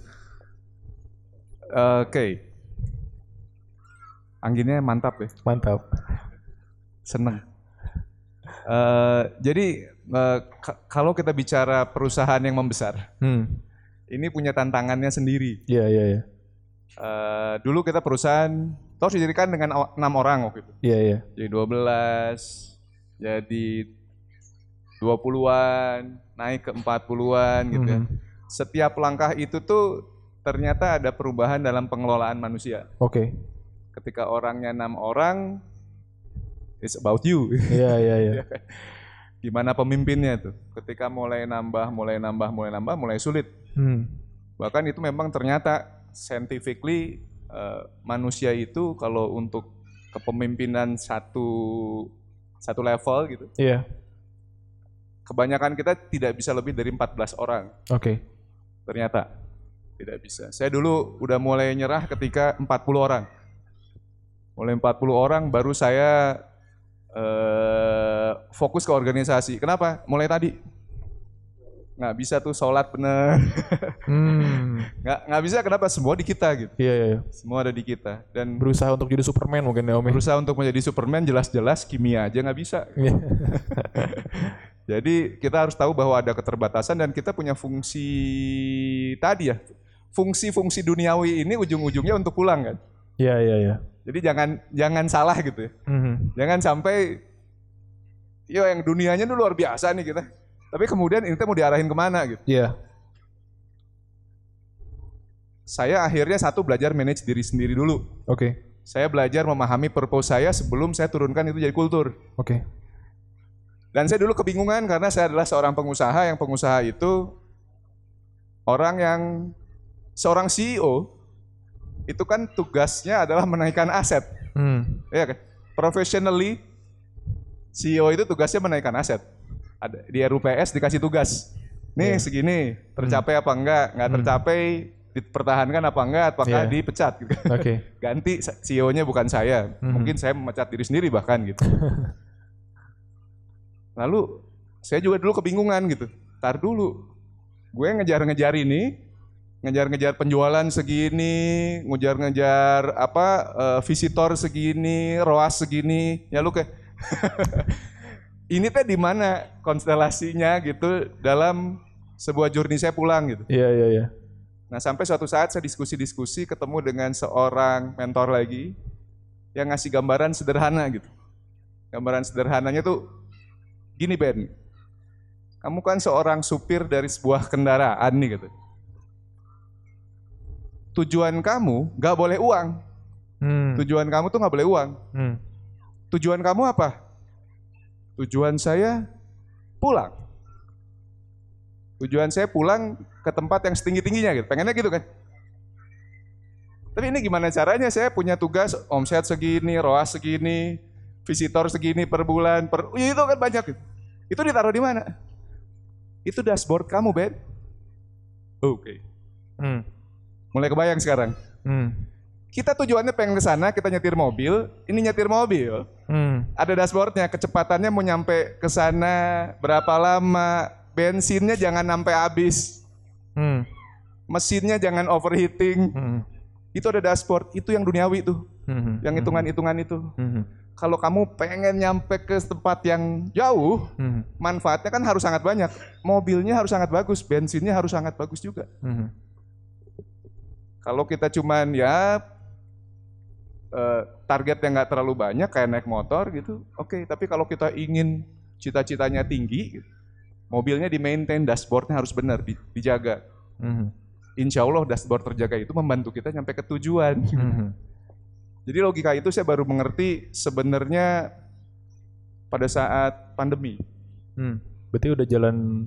Oke. Anginnya mantap ya. Mantap. Seneng. Eh, jadi ka- kalau kita bicara perusahaan yang membesar, Hmm. ini punya tantangannya sendiri. Iya iya iya. Eh, dulu kita perusahaan terus didirikan dengan enam orang waktu itu. Iya iya. Jadi 12, jadi 20-an, naik ke 40-an gitu ya. Mhm. Setiap langkah itu tuh ternyata ada perubahan dalam pengelolaan manusia. Oke. Ketika orangnya enam orang, it's about you. Iya iya iya. Gimana pemimpinnya tuh? Ketika mulai nambah, mulai nambah, mulai nambah, mulai sulit. Hmm. Bahkan itu memang ternyata scientifically eh, manusia itu kalau untuk kepemimpinan satu satu level gitu, Iya. kebanyakan kita tidak bisa lebih dari 14 orang. Oke. Ternyata tidak bisa. Saya dulu udah mulai nyerah ketika 40 orang. Mulai 40 orang baru saya eh fokus ke organisasi. Kenapa? Mulai tadi nggak bisa tuh sholat bener, Hmm. nggak nggak bisa. Kenapa? Semua di kita gitu. Iya, iya, iya. Semua ada di kita. Dan Berusaha untuk jadi Superman mungkin ya Om. ya? berusaha untuk menjadi Superman jelas-jelas kimia aja nggak bisa. Iya. Jadi kita harus tahu bahwa ada keterbatasan dan kita punya fungsi tadi ya. Fungsi-fungsi duniawi ini ujung-ujungnya untuk pulang kan. Iya, iya, iya. Jadi jangan jangan salah gitu ya. Mhm. Jangan sampai yo yang dunianya dulu luar biasa nih kita. Tapi kemudian ini mau diarahin ke mana gitu. Iya. Saya akhirnya satu belajar manage diri sendiri dulu. Oke. Saya belajar memahami purpose saya sebelum saya turunkan itu jadi kultur. Oke. Dan saya dulu kebingungan karena saya adalah seorang pengusaha yang pengusaha itu orang yang seorang CEO itu kan tugasnya adalah menaikkan aset. Hmm. Ya kan? Professionally CEO itu tugasnya menaikkan aset. Ada di RUPS dikasih tugas. Nih segini, tercapai apa enggak? Enggak tercapai dipertahankan apa enggak? Apakah Iya. dipecat gitu. Oke. Ganti CEO-nya bukan saya. Mungkin saya memecat diri sendiri bahkan gitu. Lalu saya juga dulu kebingungan gitu. Tar dulu. Gue ngejar-ngejar ini, ngejar-ngejar penjualan segini, ngejar-ngejar apa eh, visitor segini, ROAS segini. Ya lu kayak ini teh di mana konstelasinya gitu dalam sebuah journey saya pulang gitu. Iya, iya, iya. Nah sampai suatu saat saya diskusi-diskusi ketemu dengan seorang mentor lagi yang ngasih gambaran sederhana gitu. Gambaran sederhananya tuh gini Ben, kamu kan seorang supir dari sebuah kendaraan nih gitu. Tujuan kamu nggak boleh uang. Hmm. Tujuan kamu tuh nggak boleh uang. Hmm. Tujuan kamu apa? Tujuan saya pulang. Tujuan saya pulang ke tempat yang setinggi-tingginya gitu. Pengennya gitu kan. Tapi ini gimana caranya saya punya tugas omset segini, ROAS segini, visitor segini per bulan, per Ya, itu kan banyak gitu. Itu ditaruh di mana? Itu dashboard kamu, Ben. Oke. Hmm. Mulai kebayang sekarang. Hmm. Kita tujuannya pengen ke sana, kita nyetir mobil, ini nyetir mobil. Hmm. ada dashboardnya kecepatannya mau nyampe ke sana berapa lama bensinnya jangan sampai habis Hmm. mesinnya jangan overheating Hmm. itu ada dashboard itu yang duniawi tuh Hmm. yang hitungan-hitungan itu Hmm. kalau kamu pengen nyampe ke tempat yang jauh Hmm. manfaatnya kan harus sangat banyak mobilnya harus sangat bagus bensinnya harus sangat bagus juga Hmm. kalau kita cuman ya eh, target yang nggak terlalu banyak kayak naik motor gitu oke tapi kalau kita ingin cita-citanya tinggi mobilnya di maintain dashboardnya harus benar di- dijaga Hmm. insya Allah dashboard terjaga itu membantu kita nyampe ke tujuan Hmm. jadi logika itu saya baru mengerti sebenarnya pada saat pandemi Hmm. Berarti udah jalan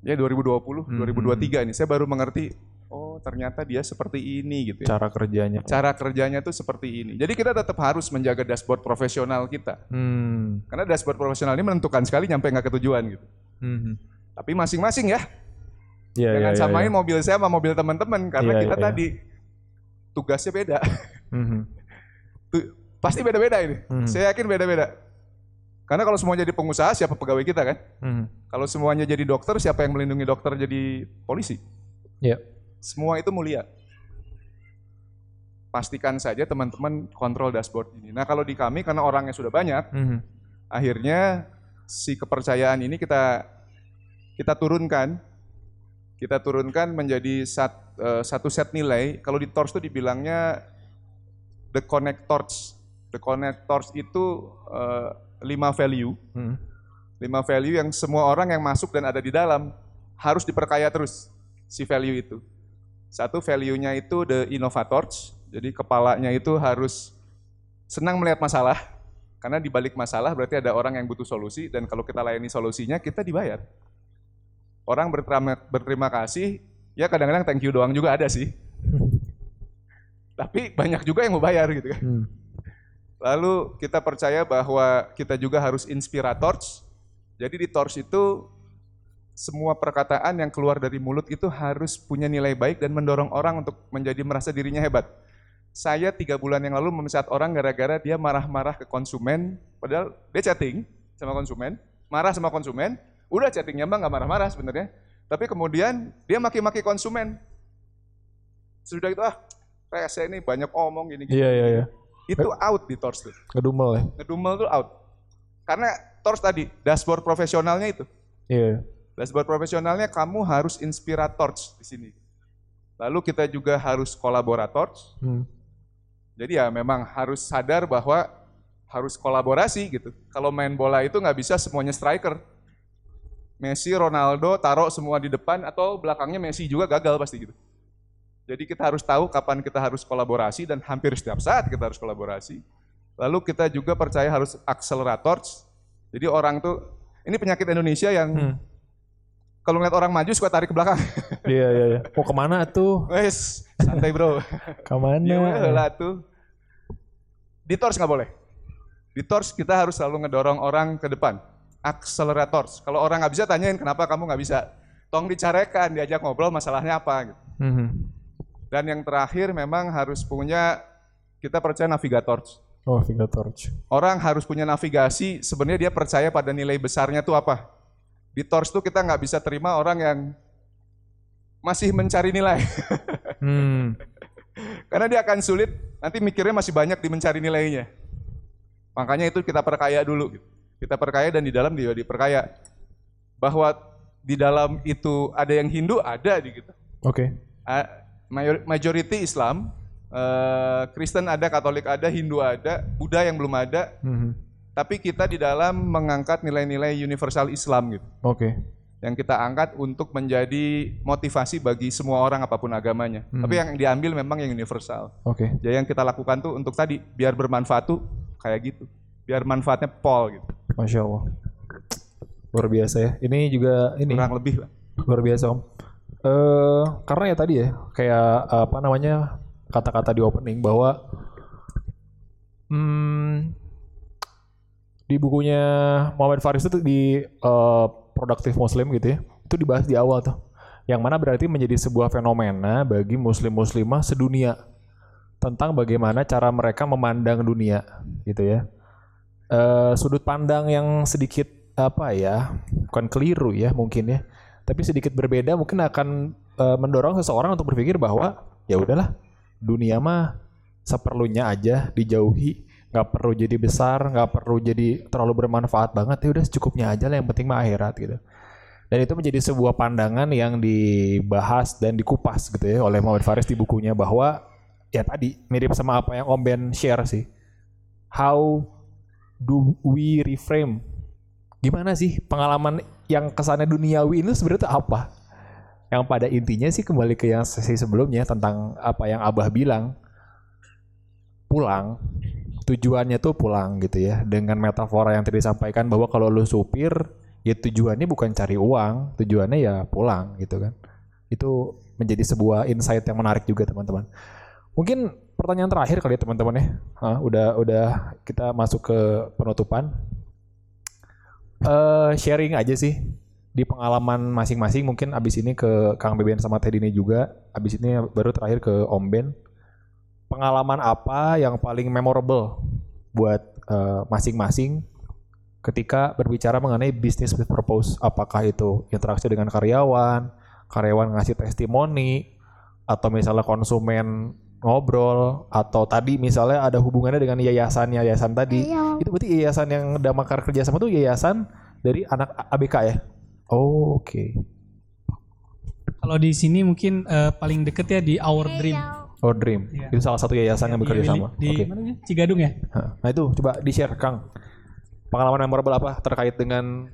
ya 2020 Hmm. 2023 ini saya baru mengerti oh ternyata dia seperti ini gitu ya cara kerjanya. cara kerjanya tuh seperti ini. Jadi kita tetap harus menjaga dashboard profesional kita. Hmm. Karena dashboard profesional ini menentukan sekali nyampe nggak ke tujuan gitu. Hmm. Tapi masing-masing ya. Iya, Jangan iya, samain iya. mobil saya sama mobil teman-teman karena Iya, kita iya. tadi tugasnya beda. Hmm. Pasti beda-beda ini. Hmm. Saya yakin beda-beda. Karena kalau semua jadi pengusaha siapa pegawai kita kan? Hmm. Kalau semuanya jadi dokter siapa yang melindungi dokter jadi polisi? Iya. Semua itu mulia. Pastikan saja teman-teman kontrol dashboard ini. Nah kalau di kami karena orangnya sudah banyak, Hmm. akhirnya si kepercayaan ini kita kita turunkan kita turunkan menjadi sat- eh, satu set nilai kalau di TORS itu dibilangnya the connectors the connectors itu eh, lima value Hmm. lima value yang semua orang yang masuk dan ada di dalam harus diperkaya terus si value itu satu value-nya itu the innovators jadi kepalanya itu harus senang melihat masalah karena di balik masalah berarti ada orang yang butuh solusi dan kalau kita layani solusinya kita dibayar. Orang berterima, berterima kasih, ya kadang-kadang thank you doang juga ada sih. Tapi banyak juga yang mau bayar gitu kan. Hmm. Lalu kita percaya bahwa kita juga harus inspirators. Jadi di Tors itu semua perkataan yang keluar dari mulut itu harus punya nilai baik dan mendorong orang untuk menjadi merasa dirinya hebat. saya tiga bulan yang lalu memecat orang gara-gara dia marah-marah ke konsumen, padahal dia chatting sama konsumen, marah sama konsumen, udah chattingnya mah nggak marah-marah sebenarnya, tapi kemudian dia maki-maki konsumen. Sudah itu ah, rese ini banyak omong gini, gini. Iya iya iya. Itu out di Tors tuh. Ngedumel ya. Ngedumel tuh out. Karena Tors tadi, dashboard profesionalnya itu. Iya. Dashboard profesionalnya kamu harus inspirators di sini. Lalu kita juga harus kolaborators. Hmm. Jadi ya memang harus sadar bahwa harus kolaborasi gitu. Kalau main bola itu nggak bisa semuanya striker. Messi, Ronaldo taruh semua di depan atau belakangnya Messi juga gagal pasti gitu. Jadi kita harus tahu kapan kita harus kolaborasi dan hampir setiap saat kita harus kolaborasi. Lalu kita juga percaya harus accelerators. Jadi orang tuh ini penyakit Indonesia yang Hmm. Kalau ngeliat orang maju suka tarik ke belakang. Iya iya iya. Mau ke mana tuh? Wes, santai bro. Ke mana? Gimana lah tuh. Di tors nggak boleh. Di tors kita harus selalu ngedorong orang ke depan. Accelerators. Kalau orang nggak bisa tanyain kenapa kamu nggak bisa. Tong dicarekan, diajak ngobrol masalahnya apa. Gitu. Mhm. Dan yang terakhir memang harus punya kita percaya navigators. Oh, torch. Orang harus punya navigasi, sebenarnya dia percaya pada nilai besarnya tuh apa. Di tors tuh kita nggak bisa terima orang yang masih mencari nilai. Hmm. Karena dia akan sulit, nanti mikirnya masih banyak di mencari nilainya. Makanya itu kita perkaya dulu. gitu. Kita perkaya dan di dalam dia diperkaya. Bahwa di dalam itu ada yang Hindu, ada di gitu. Oke. Mayor- Majority Islam, eh, Kristen ada, Katolik ada, Hindu ada, Buddha yang belum ada. Mhm. Tapi kita di dalam mengangkat nilai-nilai universal Islam gitu. Oke. Yang kita angkat untuk menjadi motivasi bagi semua orang apa pun agamanya. Tapi yang diambil memang yang universal. Oke. Jadi yang kita lakukan tuh untuk tadi biar bermanfaat tuh kayak gitu. Biar manfaatnya pol gitu. Masya Allah. Luar biasa ya. Ini juga ini Kurang lebih lah. luar biasa om. Eh karena ya tadi ya kayak apa namanya kata-kata di opening bahwa hmm, di bukunya Muhammad Faris itu di eh, Productive Muslim gitu ya itu dibahas di awal tuh. Yang mana berarti menjadi sebuah fenomena bagi muslim-muslimah sedunia tentang bagaimana cara mereka memandang dunia gitu ya. Eh, sudut pandang yang sedikit apa ya bukan keliru ya mungkin ya tapi sedikit berbeda mungkin akan eh, mendorong seseorang untuk berpikir bahwa ya udahlah dunia mah seperlunya aja dijauhi nggak perlu jadi besar nggak perlu jadi terlalu bermanfaat banget ya udah secukupnya aja lah yang penting mah akhirat gitu dan itu menjadi sebuah pandangan yang dibahas dan dikupas gitu ya oleh Muhammad Faris di bukunya bahwa ya tadi mirip sama apa yang Om Ben share sih how do we reframe gimana sih pengalaman yang kesannya duniawi ini sebenarnya apa? Yang pada intinya sih kembali ke yang sesi sebelumnya tentang apa yang Abah bilang. Pulang, tujuannya tuh pulang gitu ya. Dengan metafora yang tadi disampaikan bahwa kalau lu supir, ya tujuannya bukan cari uang, tujuannya ya pulang gitu kan. Itu menjadi sebuah insight yang menarik juga teman-teman. Mungkin pertanyaan terakhir kali ya teman-teman ya. Hah, udah udah kita masuk ke penutupan eh sharing aja sih di pengalaman masing-masing mungkin abis ini ke Kang Beben sama Teddy ini juga abis ini baru terakhir ke Om Ben pengalaman apa yang paling memorable buat eh, masing-masing ketika berbicara mengenai bisnis with purpose? Apakah itu interaksi dengan karyawan karyawan ngasih testimoni atau misalnya konsumen ngobrol atau tadi misalnya ada hubungannya dengan yayasan yayasan tadi itu berarti yayasan yang Damakar kerjasama tuh yayasan dari anak ABK ya? Oh, oke. Kalau di sini mungkin eh, paling deket ya di Our Dream. Oh dream Iya. itu salah satu yayasan yang Di bekerja Willy- sama Di oke mana? Cigadung ya? Nah itu coba di share Kang pengalaman memorable apa terkait dengan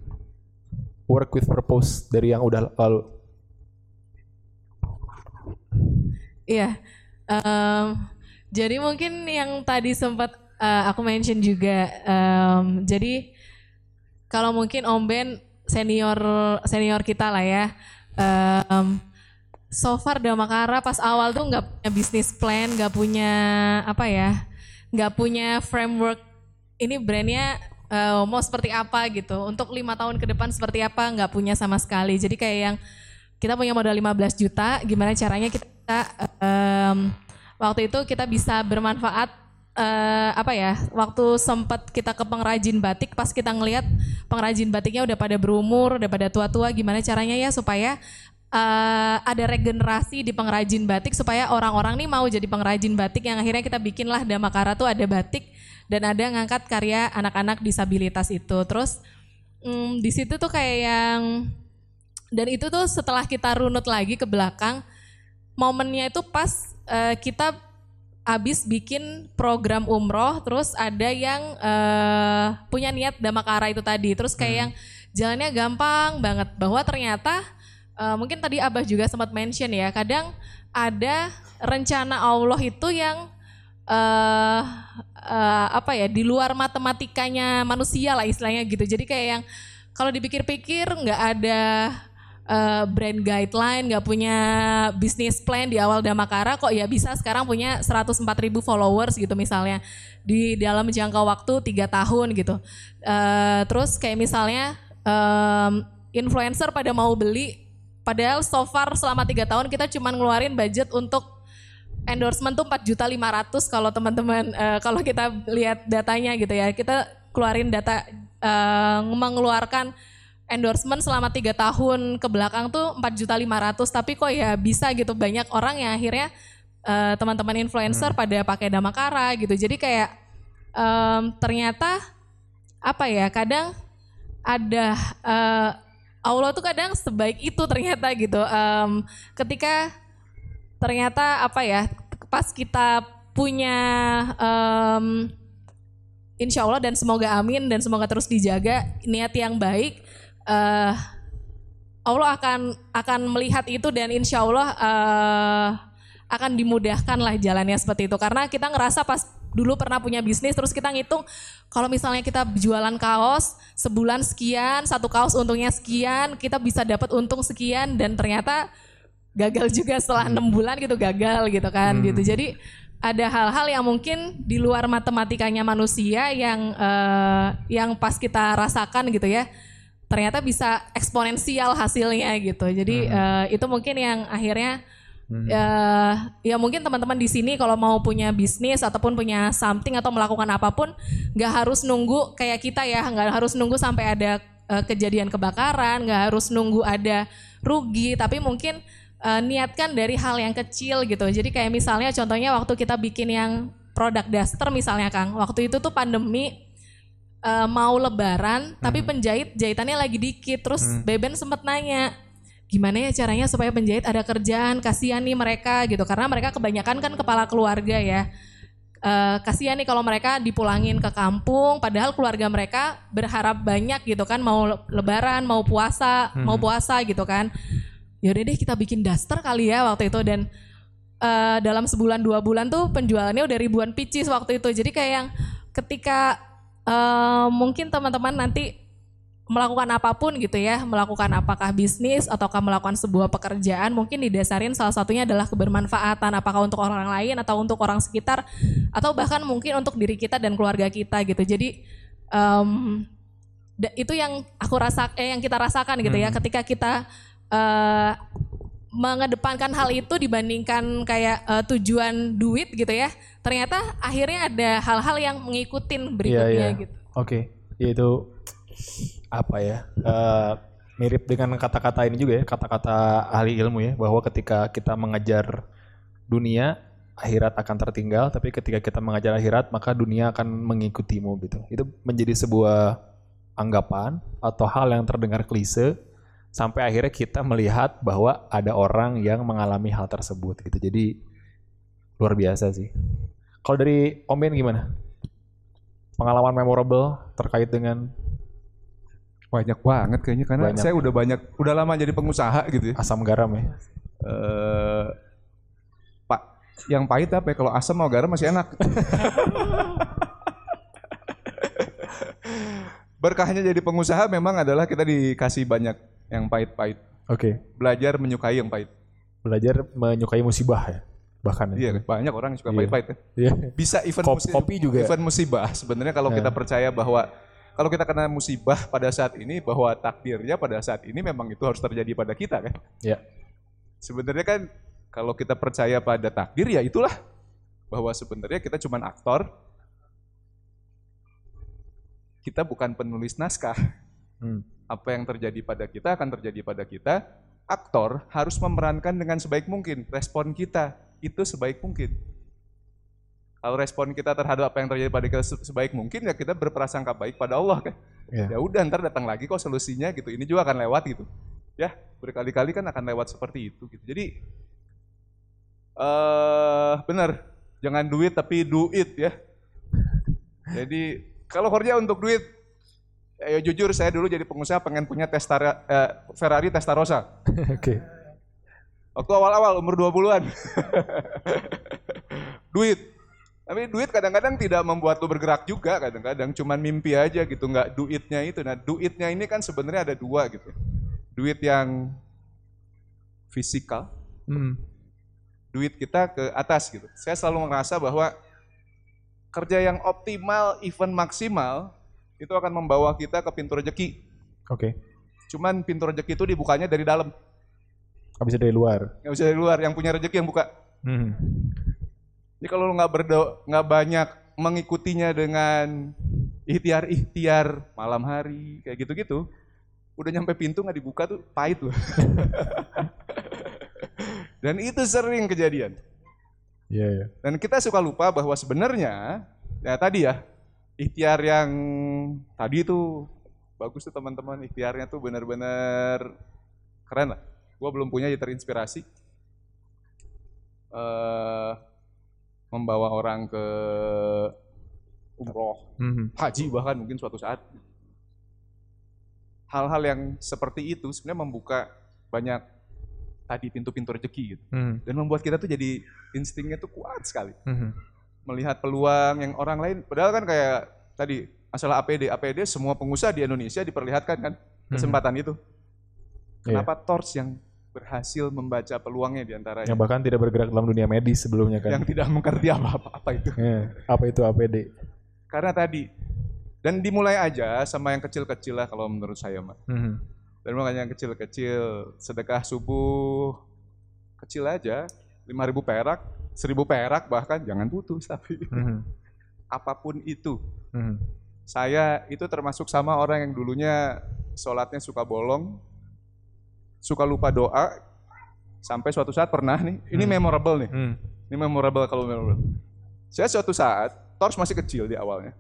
work with purpose dari yang udah lalu Iya. Em, jadi mungkin yang tadi sempat eh, aku mention juga. em, jadi kalau mungkin Om Ben senior senior kita lah ya. Em, so far Damakara pas awal tuh nggak punya bisnis plan, nggak punya apa ya, nggak punya framework. Ini brandnya eh, mau seperti apa gitu. Untuk lima tahun ke depan seperti apa nggak punya sama sekali. Jadi kayak yang kita punya modal 15 juta, gimana caranya kita em, waktu itu kita bisa bermanfaat eh, apa ya waktu sempat kita ke pengrajin batik pas kita ngelihat pengrajin batiknya udah pada berumur udah pada tua-tua gimana caranya ya supaya eh, ada regenerasi di pengrajin batik supaya orang-orang nih mau jadi pengrajin batik yang akhirnya kita bikinlah Damakara tuh ada batik dan ada ngangkat karya anak-anak disabilitas itu. Terus mm, di situ tuh kayak yang dan itu tuh setelah kita runut lagi ke belakang momennya itu pas eh, kita abis bikin program umroh terus ada yang eh, punya niat damakara itu tadi. Terus kayak yang jalannya gampang banget. Bahwa ternyata eh, mungkin tadi abah juga sempat mention ya kadang ada rencana Allah itu yang eh eh, apa ya di luar matematikanya manusia lah istilahnya gitu jadi kayak yang kalau dipikir-pikir nggak ada eh, brand guideline, nggak punya bisnis plan di awal Damakara kok ya bisa sekarang punya 104 ribu followers gitu misalnya di dalam jangka waktu tiga tahun gitu. Eh, terus kayak misalnya em, influencer pada mau beli, padahal so far selama tiga tahun kita cuma ngeluarin budget untuk endorsement tuh 4 juta 500 kalau teman-teman eh, kalau kita lihat datanya gitu ya. Kita keluarin data eh, mengeluarkan endorsement selama tiga tahun ke belakang tuh 4 juta 500 tapi kok ya bisa gitu banyak orang yang akhirnya eh, teman-teman influencer pada pakai Damakara gitu. Jadi kayak em, ternyata apa ya kadang ada eh, Allah tuh kadang sebaik itu ternyata gitu. Em, ketika ternyata apa ya pas kita punya em, insya Allah dan semoga amin dan semoga terus dijaga niat yang baik eh Allah akan akan melihat itu dan insya Allah eh, akan dimudahkan lah jalannya seperti itu. Karena kita ngerasa pas dulu pernah punya bisnis terus kita ngitung kalau misalnya kita jualan kaos sebulan sekian satu kaos untungnya sekian kita bisa dapat untung sekian dan ternyata gagal juga setelah enam bulan gitu gagal gitu kan gitu. Jadi ada hal-hal yang mungkin di luar matematikanya manusia yang eh, yang pas kita rasakan gitu ya ternyata bisa eksponensial hasilnya gitu. Jadi eh, itu mungkin yang akhirnya eh, ya mungkin teman-teman di sini kalau mau punya bisnis ataupun punya something atau melakukan apa pun nggak harus nunggu kayak kita ya nggak harus nunggu sampai ada eh, kejadian kebakaran nggak harus nunggu ada rugi tapi mungkin eh, niatkan dari hal yang kecil gitu. Jadi kayak misalnya contohnya waktu kita bikin yang produk daster misalnya Kang waktu itu tuh pandemi eh, mau lebaran tapi penjahit jahitannya lagi dikit terus Beben sempet nanya gimana ya caranya supaya penjahit ada kerjaan kasihan nih mereka gitu. Karena mereka kebanyakan kan kepala keluarga ya. Eh, kasihan nih kalau mereka dipulangin ke kampung padahal keluarga mereka berharap banyak gitu kan mau le- lebaran mau puasa mau puasa gitu kan. Yaudah deh kita bikin daster kali ya waktu itu. Dan eh, dalam sebulan dua bulan tuh penjualannya udah ribuan pieces waktu itu. Jadi kayak yang ketika eh, mungkin teman-teman nanti melakukan apa pun gitu ya, melakukan apakah bisnis ataukah melakukan sebuah pekerjaan, mungkin didasarin salah satunya adalah kebermanfaatan, apakah untuk orang lain atau untuk orang sekitar, atau bahkan mungkin untuk diri kita dan keluarga kita gitu. Jadi da- itu yang aku rasa, eh yang kita rasakan gitu ya, ketika kita eh, mengedepankan hal itu dibandingkan kayak eh, tujuan duit gitu ya, ternyata akhirnya ada hal-hal yang ngikutin berikutnya iya. gitu. Oke, ya itu apa ya? eh, mirip dengan kata-kata ini juga ya, kata-kata ahli ilmu ya, bahwa ketika kita mengejar dunia, akhirat akan tertinggal, tapi ketika kita mengejar akhirat, maka dunia akan mengikutimu gitu. Itu menjadi sebuah anggapan atau hal yang terdengar klise sampai akhirnya kita melihat bahwa ada orang yang mengalami hal tersebut gitu. Jadi luar biasa sih. Kalau dari Om Ben gimana? Pengalaman memorable terkait dengan Banyak banget kayaknya karena Banyak. saya udah banyak udah lama jadi pengusaha gitu ya. asam garam ya. Eh, Pak, yang pahit apa ya? Kalau asam mau garam masih enak. Berkahnya jadi pengusaha memang adalah kita dikasih banyak yang pahit-pahit. Oke. Belajar menyukai yang pahit. Belajar menyukai musibah ya. Bahkan ya. Iya, banyak orang yang suka Iya. pahit-pahit kan. Iya. Bisa event Kop- musi- kopi juga. Event musibah sebenarnya kalau kita percaya bahwa kalau kita kena musibah pada saat ini bahwa takdirnya pada saat ini memang itu harus terjadi pada kita kan. Ya. Sebenarnya kan kalau kita percaya pada takdir ya itulah bahwa sebenarnya kita cuma aktor, kita bukan penulis naskah. Hmm. Apa yang terjadi pada kita akan terjadi pada kita. Aktor harus memerankan dengan sebaik mungkin. Respon kita itu sebaik mungkin. Kalau respon kita terhadap apa yang terjadi pada kita se- sebaik mungkin ya kita berprasangka baik pada Allah kan. Iya. Ya udah ntar datang lagi kok solusinya gitu. Ini juga akan lewat gitu. Ya berkali-kali kan akan lewat seperti itu gitu. Jadi eh benar jangan duit tapi duit ya. Jadi kalau kerja untuk duit ya jujur saya dulu jadi pengusaha pengen punya Testara, eh, Ferrari Testarossa. Oke. Waktu awal-awal umur 20-an. duit. Tapi duit kadang-kadang tidak membuat lu bergerak juga kadang-kadang cuman mimpi aja gitu nggak duitnya itu. Nah, duitnya ini kan sebenarnya ada dua gitu. Duit yang fisikal, Hmm. duit kita ke atas gitu. Saya selalu merasa bahwa kerja yang optimal, even maksimal itu akan membawa kita ke pintu rezeki. Oke. Cuman pintu rezeki itu dibukanya dari dalam, Nggak bisa dari luar. nggak bisa dari luar. Yang punya rezeki yang buka. Hmm. Jadi kalau lu nggak berdo, nggak banyak mengikutinya dengan ikhtiar-ikhtiar malam hari kayak gitu-gitu, udah nyampe pintu nggak dibuka tuh pahit loh. Dan itu sering kejadian. Iya, iya. Dan kita suka lupa bahwa sebenarnya ya tadi ya ikhtiar yang tadi itu bagus tuh teman-teman ikhtiarnya tuh benar-benar keren lah. Gua belum punya jadi terinspirasi eh membawa orang ke umroh, Hmm. haji bahkan mungkin suatu saat. Hal-hal yang seperti itu sebenarnya membuka banyak tadi pintu-pintu rezeki gitu Hmm. dan membuat kita tuh jadi instingnya tuh kuat sekali Hmm. melihat peluang yang orang lain padahal kan kayak tadi masalah APD APD semua pengusaha di Indonesia diperlihatkan kan kesempatan itu Iya. kenapa Tors yang berhasil membaca peluangnya di antaranya Yang bahkan tidak bergerak dalam dunia medis sebelumnya kan. yang tidak mengerti apa-apa apa itu Iya. Apa itu APD? karena tadi dan dimulai aja sama yang kecil-kecil lah kalau menurut saya mah Hmm. dan makanya yang kecil-kecil sedekah subuh kecil aja 5000 perak 1000 perak bahkan jangan putus tapi Hmm. apa pun itu Hmm. saya itu termasuk sama orang yang dulunya sholatnya suka bolong suka lupa doa sampai suatu saat pernah nih ini memorable nih. Hmm. ini memorable kalau memorable. Saya suatu saat Tors masih kecil di awalnya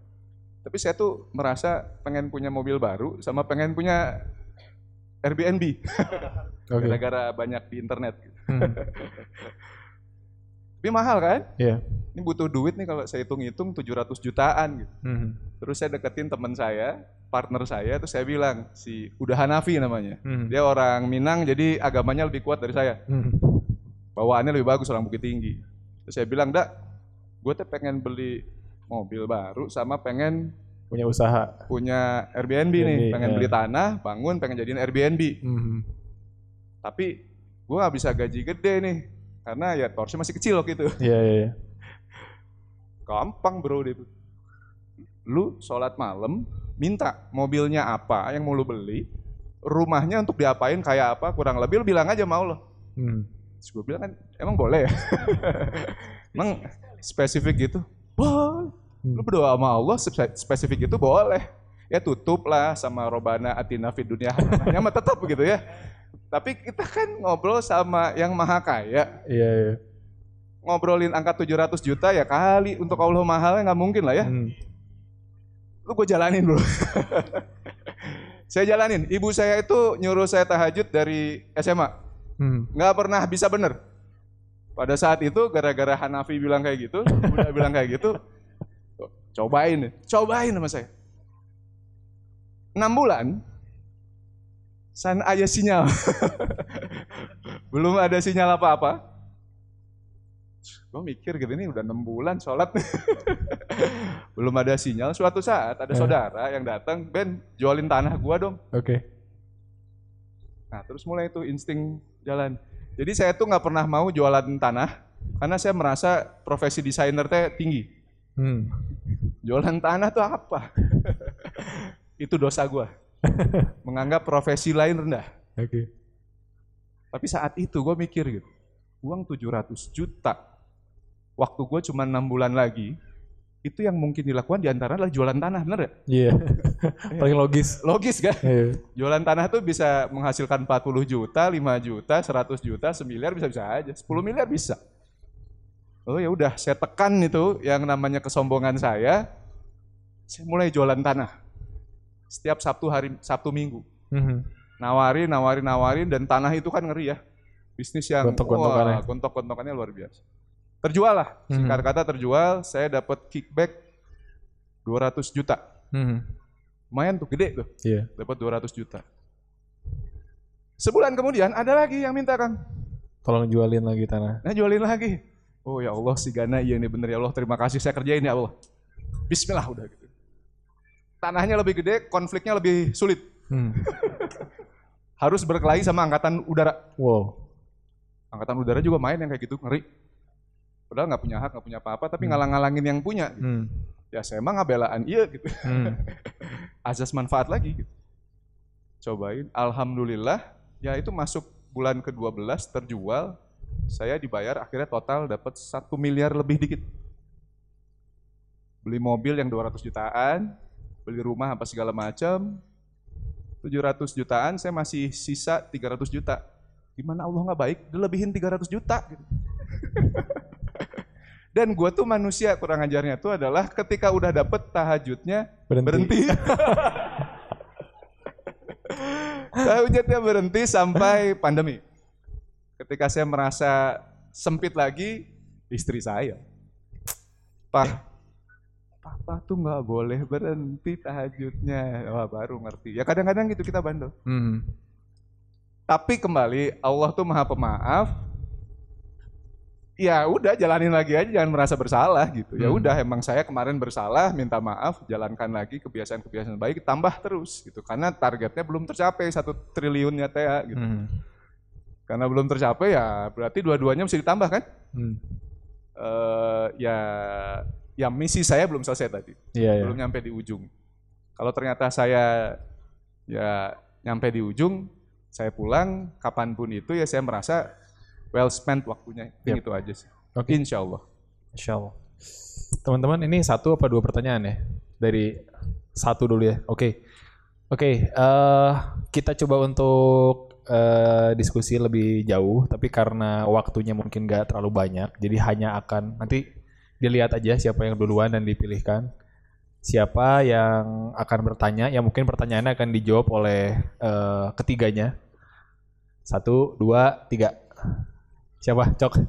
tapi saya tuh merasa pengen punya mobil baru sama pengen punya Airbnb. Gara-gara banyak di internet. Hmm. tapi mahal kan Iya. ini butuh duit nih kalau saya hitung-hitung 700 jutaan gitu Hmm. Terus saya deketin teman saya, partner saya, terus saya bilang si Udah Hanafi namanya. Hmm. Dia orang Minang jadi agamanya lebih kuat dari saya. Hmm. Bawaannya lebih bagus orang Bukit Tinggi. Terus saya bilang, "Dak, gue tuh pengen beli mobil baru sama pengen Punya usaha. punya Airbnb nih, Airbnb, pengen ya. beli tanah, bangun, pengen jadiin Airbnb. Hmm. Tapi gue nggak bisa gaji gede nih, karena ya torsnya masih kecil waktu itu. Iya, iya, iya. Gampang bro dia. Lu sholat malam, minta mobilnya apa yang mau lu beli, rumahnya untuk diapain kayak apa, kurang lebih lu bilang aja mau lo. Hmm. Terus gue bilang kan, emang boleh ya? emang spesifik gitu? Boleh. Lu berdoa sama Allah spe- spesifik itu boleh. Ya tutup lah sama robana atina fid dunia mah tetap begitu ya. Tapi kita kan ngobrol sama yang maha kaya, Iya, iya. ngobrolin angka 700 juta ya kali untuk Allah mahalnya nggak mungkin lah ya. Hmm. Lu gue jalanin bro. saya jalanin. Ibu saya itu nyuruh saya tahajud dari SMA. Hmm. Nggak pernah bisa bener. Pada saat itu gara-gara Hanafi bilang kayak gitu, udah bilang kayak gitu, cobain, cobain sama saya. 6 bulan, san aja sinyal. Belum ada sinyal apa-apa. Gue mikir gitu ini udah 6 bulan sholat. Belum ada sinyal. Suatu saat ada Eh. saudara yang datang, Ben jualin tanah gua dong. Oke. Nah terus mulai itu insting jalan. Jadi saya tuh nggak pernah mau jualan tanah karena saya merasa profesi desainer teh tinggi. Hmm. Jualan tanah tuh apa? itu dosa gua. Menganggap profesi lain rendah. Oke. Tapi saat itu gue mikir gitu, uang 700 juta waktu gue cuma enam bulan lagi, itu yang mungkin dilakukan di antara adalah jualan tanah, bener ya? Iya. Paling logis. Logis kan? Iya. Jualan tanah tuh bisa menghasilkan 40 juta, 5 juta, 100 juta, semiliar bisa-bisa aja. 10 miliar bisa. Oh ya udah, saya tekan itu yang namanya kesombongan saya. Saya mulai jualan tanah. Setiap Sabtu hari Sabtu Minggu. Mhm. Nawarin, nawarin, nawarin dan tanah itu kan ngeri ya. Bisnis yang Gontok-gontokannya. wah, gontok-gontokannya luar biasa. Terjual lah, singkat kata terjual, saya dapat kickback 200 juta. Mhm. Lumayan tuh, gede tuh. Iya. dapat 200 juta. Sebulan kemudian ada lagi yang minta Kang. Tolong jualin lagi tanah. Nah jualin lagi. Oh ya Allah si Gana iya ini bener ya Allah terima kasih saya kerjain ya Allah. Bismillah udah gitu. Tanahnya lebih gede, konfliknya lebih sulit. Hmm. Harus berkelahi sama angkatan udara. Wow. Angkatan udara juga main yang kayak gitu, ngeri. Padahal nggak punya hak, nggak punya apa-apa, tapi ngalang-ngalangin yang punya. Hmm. Ya saya emang ngabelaan iya gitu. Hmm. Azas manfaat lagi gitu. Cobain, Alhamdulillah, ya itu masuk bulan ke-12 terjual, saya dibayar akhirnya total dapat satu miliar lebih dikit. Beli mobil yang 200 jutaan, beli rumah apa segala macam, 700 jutaan, saya masih sisa 300 juta. Gimana Allah nggak baik? Dia lebihin 300 juta. Gitu. Dan gue tuh manusia kurang ajarnya tuh adalah ketika udah dapet tahajudnya Berhenti. berhenti. tahajudnya berhenti sampai pandemi. Ketika saya merasa sempit lagi, istri saya, Pak, Papa tuh nggak boleh berhenti tahajudnya. Wah baru ngerti. Ya kadang-kadang gitu kita bandel. Hmm. Tapi kembali Allah tuh maha pemaaf. Ya udah jalanin lagi aja jangan merasa bersalah gitu. Ya Hmm. udah emang saya kemarin bersalah, minta maaf, jalankan lagi kebiasaan-kebiasaan baik, tambah terus gitu. Karena targetnya belum tercapai satu triliunnya teh gitu. Hmm. Karena belum tercapai ya berarti dua-duanya mesti ditambah kan? Hmm. Eh ya ya misi saya belum selesai tadi. Iya, iya. belum nyampe di ujung. Kalau ternyata saya ya nyampe di ujung, saya pulang kapan pun itu ya saya merasa well spent waktunya. Yap. Itu aja sih. Oke. Insya Allah. Insya Allah. Teman-teman ini satu apa dua pertanyaan ya? Dari satu dulu ya. Oke. Oke, eh, kita coba untuk eh, diskusi lebih jauh, tapi karena waktunya mungkin gak terlalu banyak, jadi hanya akan nanti dilihat aja siapa yang duluan dan dipilihkan. Siapa yang akan bertanya, ya mungkin pertanyaannya akan dijawab oleh eh, ketiganya. Satu, dua, tiga. Siapa? Cok.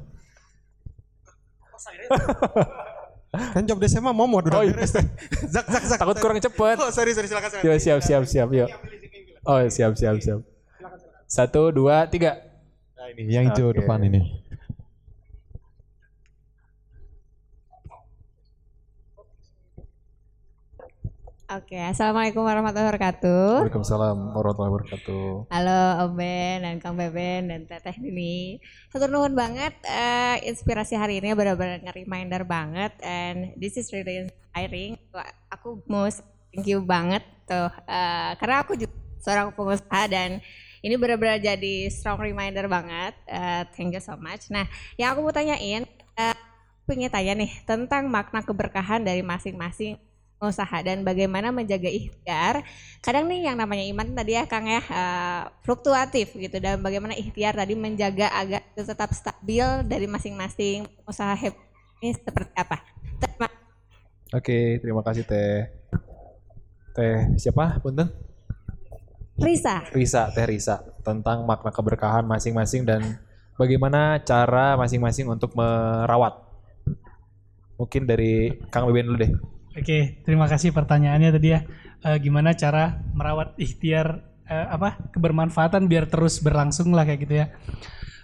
Kan job desk mah momod Oh, udah iya. beres. Zak zak zak. Takut kurang cepet. Oh, sorry sorry silakan silakan. Yuk, siap, siap, siap, yuk. Oh, siap, siap, siap. Satu, dua, tiga. Nah, ini yang hijau Oke. depan ini. Oke, assalamualaikum warahmatullahi wabarakatuh. Waalaikumsalam warahmatullahi wabarakatuh. Halo Om Ben dan Kang Beben dan Teteh Dini. Satu nuhun banget eh, inspirasi hari ini benar-benar nge-reminder banget and this is really inspiring. Aku mau thank you banget tuh eh, karena aku juga seorang pengusaha dan ini benar-benar jadi strong reminder banget. Eh, thank you so much. Nah, yang aku mau tanyain, eh, pengen tanya nih tentang makna keberkahan dari masing-masing usaha dan bagaimana menjaga ikhtiar. Kadang nih yang namanya iman tadi ya Kang ya eh, fluktuatif gitu dan bagaimana ikhtiar tadi menjaga agar itu tetap stabil dari masing-masing usaha ini seperti apa. Terima Oke, terima kasih Teh. Teh siapa? Punten? Risa. Risa, Teh Risa. Tentang makna keberkahan masing-masing dan bagaimana cara masing-masing untuk merawat. Mungkin dari Kang Beben dulu deh. Oke, terima kasih pertanyaannya tadi ya. Eh, gimana cara merawat ikhtiar eh, apa kebermanfaatan biar terus berlangsung lah kayak gitu ya.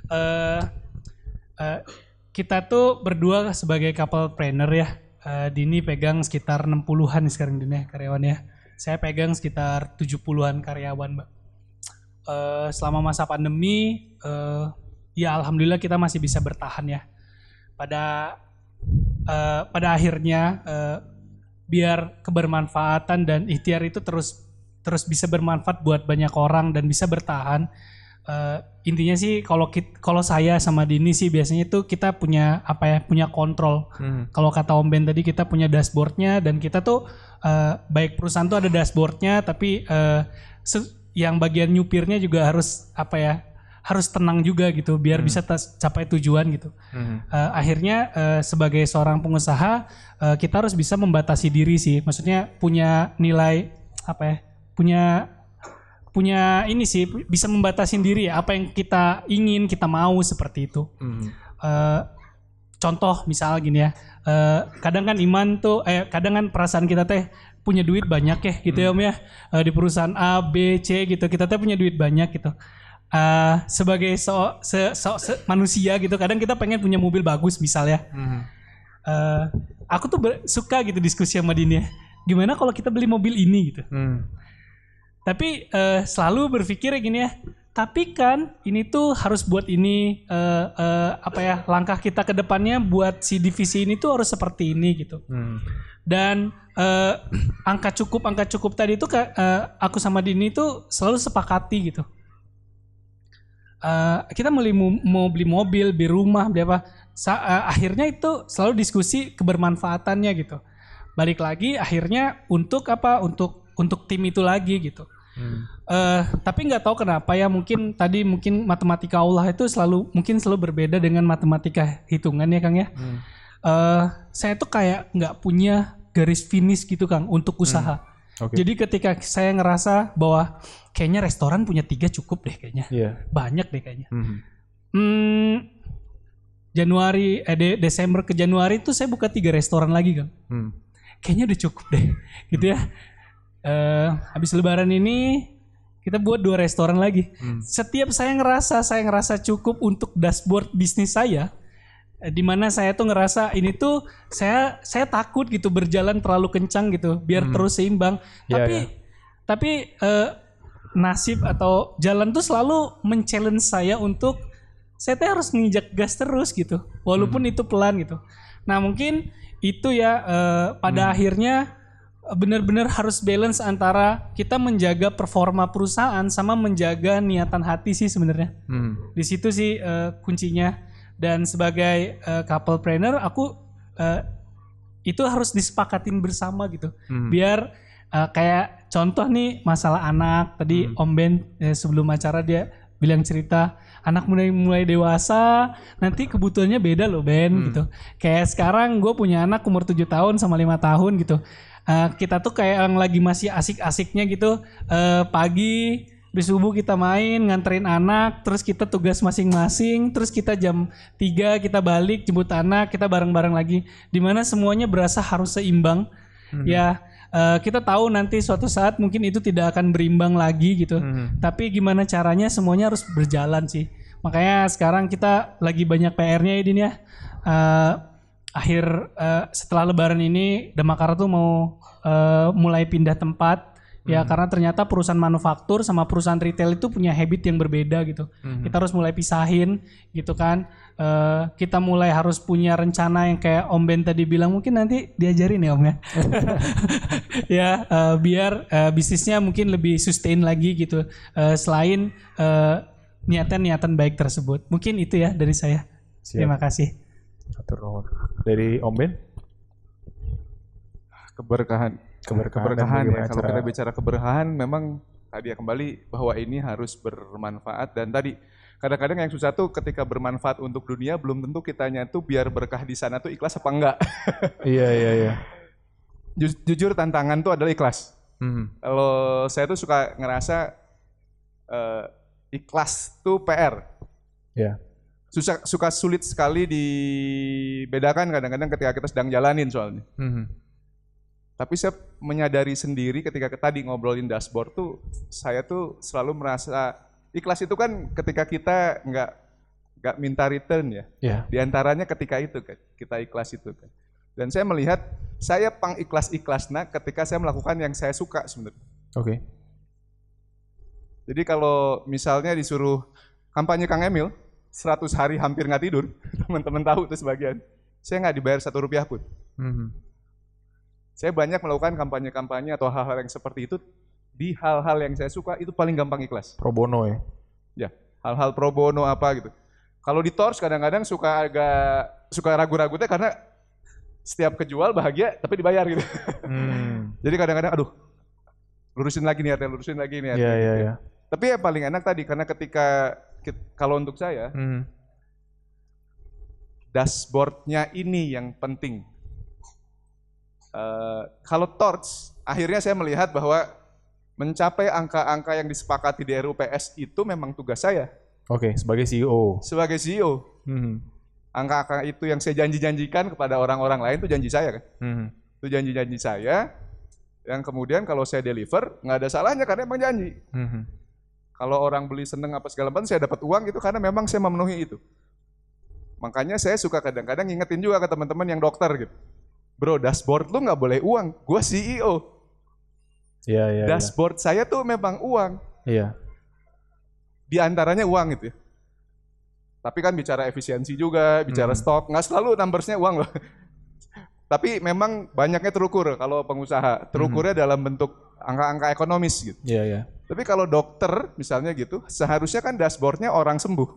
Eh, eh, kita tuh berdua sebagai couple planner ya. Eh, Dini pegang sekitar 60-an nih sekarang Dini ya, karyawan ya. Saya pegang sekitar 70-an karyawan, Mbak. Selama masa pandemi eh, ya alhamdulillah kita masih bisa bertahan ya. Pada eh, pada akhirnya eh, biar kebermanfaatan dan ikhtiar itu terus terus bisa bermanfaat buat banyak orang dan bisa bertahan eh, intinya sih kalau kalau saya sama Dini sih biasanya itu kita punya apa ya punya kontrol. Kalau kata Om Ben tadi kita punya dashboardnya dan kita tuh eh, baik perusahaan tuh ada dashboardnya tapi se- yang bagian nyupirnya juga harus apa ya harus tenang juga gitu biar bisa tas- capai tujuan gitu. Eh, akhirnya eh, sebagai seorang pengusaha eh, kita harus bisa membatasi diri sih. Maksudnya punya nilai apa ya? Punya punya ini sih bisa membatasi diri ya apa yang kita ingin kita mau seperti itu. Eh, contoh misal gini ya. eh, kadang kan iman tuh eh kadang kan perasaan kita teh punya duit banyak ya gitu ya Om ya. Eh, di perusahaan A, B, C gitu kita teh punya duit banyak gitu. Eh, sebagai so, se- so- se- manusia gitu kadang kita pengen punya mobil bagus misal ya. Eh, aku tuh ber- suka gitu diskusi sama Dini ya. Gimana kalau kita beli mobil ini gitu. Tapi eh, selalu berpikir gini ya. Tapi kan ini tuh harus buat ini eh, eh, apa ya langkah kita ke depannya buat si divisi ini tuh harus seperti ini gitu. Dan eh, angka cukup angka cukup tadi itu eh, aku sama Dini tuh selalu sepakati gitu. Eh, kita beli mo- mau beli mobil, beli rumah, beli apa. Sa- eh, akhirnya itu selalu diskusi kebermanfaatannya gitu. Balik lagi akhirnya untuk apa? Untuk untuk tim itu lagi gitu. Eh, tapi nggak tahu kenapa ya mungkin tadi mungkin matematika Allah itu selalu mungkin selalu berbeda dengan matematika hitungan ya Kang ya. Eh, saya tuh kayak nggak punya garis finish gitu Kang untuk usaha. Oke. Jadi ketika saya ngerasa bahwa kayaknya restoran punya tiga cukup deh kayaknya, Iya. banyak deh kayaknya. Hmm, Januari, eh De- Desember ke Januari itu saya buka tiga restoran lagi Kang Hmm. kayaknya udah cukup deh gitu ya Eh habis lebaran ini kita buat dua restoran lagi setiap saya ngerasa saya ngerasa cukup untuk dashboard bisnis saya di mana saya tuh ngerasa ini tuh saya saya takut gitu berjalan terlalu kencang gitu biar terus seimbang. Iya, tapi iya. tapi eh, nasib atau jalan tuh selalu men-challenge saya untuk saya tuh harus nginjak gas terus gitu walaupun itu pelan gitu. Nah mungkin itu ya eh, pada akhirnya eh, benar-benar harus balance antara kita menjaga performa perusahaan sama menjaga niatan hati sih sebenarnya. Hmm. di situ sih eh, kuncinya dan sebagai eh, couple planner aku eh, itu harus disepakatin bersama gitu. Biar eh, kayak contoh nih masalah anak. Tadi Om Ben eh, sebelum acara dia bilang cerita anak mulai mulai dewasa nanti kebutuhannya beda loh Ben gitu. Kayak sekarang gue punya anak umur 7 tahun sama lima tahun gitu. Eh, kita tuh kayak yang lagi masih asik-asiknya gitu. Eh, pagi Habis subuh kita main, nganterin anak, terus kita tugas masing-masing, terus kita jam 3 kita balik jemput anak, kita bareng-bareng lagi. Di mana semuanya berasa harus seimbang. Ya, eh, kita tahu nanti suatu saat mungkin itu tidak akan berimbang lagi gitu. Tapi gimana caranya semuanya harus berjalan sih. Makanya sekarang kita lagi banyak PR-nya ya Din ya. Eh, akhir eh, setelah lebaran ini Demakara tuh mau eh, mulai pindah tempat ya karena ternyata perusahaan manufaktur sama perusahaan retail itu punya habit yang berbeda gitu. Kita harus mulai pisahin gitu kan. Eh, kita mulai harus punya rencana yang kayak Om Ben tadi bilang mungkin nanti diajarin ya Om ya. Ya eh, biar eh, bisnisnya mungkin lebih sustain lagi gitu. Eh, selain niatan-niatan baik tersebut. Mungkin itu ya dari saya. Siap. terima kasih. Atur. Dari Om Ben? keberkahan Keberkahan, dan keberkahan ya kalau kita bicara keberkahan memang tadi ya kembali bahwa ini harus bermanfaat dan tadi kadang-kadang yang susah tuh ketika bermanfaat untuk dunia belum tentu kitanya tuh biar berkah di sana tuh ikhlas apa enggak Iya, iya, iya. Ju- jujur tantangan tuh adalah ikhlas Hmm. kalau saya tuh suka ngerasa eh, ikhlas tuh PR Ya. susah suka sulit sekali dibedakan kadang-kadang ketika kita sedang jalanin soalnya Hmm. Tapi saya menyadari sendiri ketika ke- tadi ngobrolin dashboard tuh, saya tuh selalu merasa ikhlas itu kan ketika kita nggak nggak minta return ya. Ya. Di antaranya ketika itu kan, kita ikhlas itu kan. Dan saya melihat saya pang ikhlas ikhlasna ketika saya melakukan yang saya suka sebenarnya. Oke. Jadi kalau misalnya disuruh kampanye Kang Emil, 100 hari hampir nggak tidur, teman-teman tahu tuh sebagian. Saya nggak dibayar satu rupiah pun. Hmm. Saya banyak melakukan kampanye-kampanye atau hal-hal yang seperti itu di hal-hal yang saya suka itu paling gampang ikhlas. Pro bono ya. Ya. hal-hal pro bono apa gitu. Kalau di Tors kadang-kadang suka agak suka ragu-ragu teh karena setiap kejual bahagia tapi dibayar gitu. Hmm. Jadi kadang-kadang aduh lurusin lagi niatnya, lurusin lagi niatnya. Iya iya gitu. iya. Tapi ya paling enak tadi karena ketika kalau untuk saya Hmm. dashboardnya ini yang penting. Eh, kalau Torch, akhirnya saya melihat bahwa mencapai angka-angka yang disepakati di RUPS itu memang tugas saya Oke, sebagai E CEO. sebagai CEO. Hmm. Angka-angka itu yang saya janji-janjikan kepada orang-orang lain itu janji saya kan. Hmm. Itu janji-janji saya yang kemudian kalau saya deliver nggak ada salahnya karena emang janji. Hmm. Kalau orang beli seneng apa segala macam saya dapat uang itu karena memang saya memenuhi itu. Makanya saya suka kadang-kadang ngingetin juga ke teman-teman yang dokter gitu. Bro, dashboard lu nggak boleh uang. Gua CEO. Iya iya. iya. Dashboard saya tuh memang uang. Iya. Di antaranya uang gitu ya. Tapi kan bicara efisiensi juga, bicara Hmm. stok, nggak selalu numbersnya uang loh. Tapi memang banyaknya terukur kalau pengusaha. Terukurnya dalam bentuk angka-angka ekonomis gitu. Iya iya. Tapi kalau dokter misalnya gitu, seharusnya kan dashboardnya orang sembuh,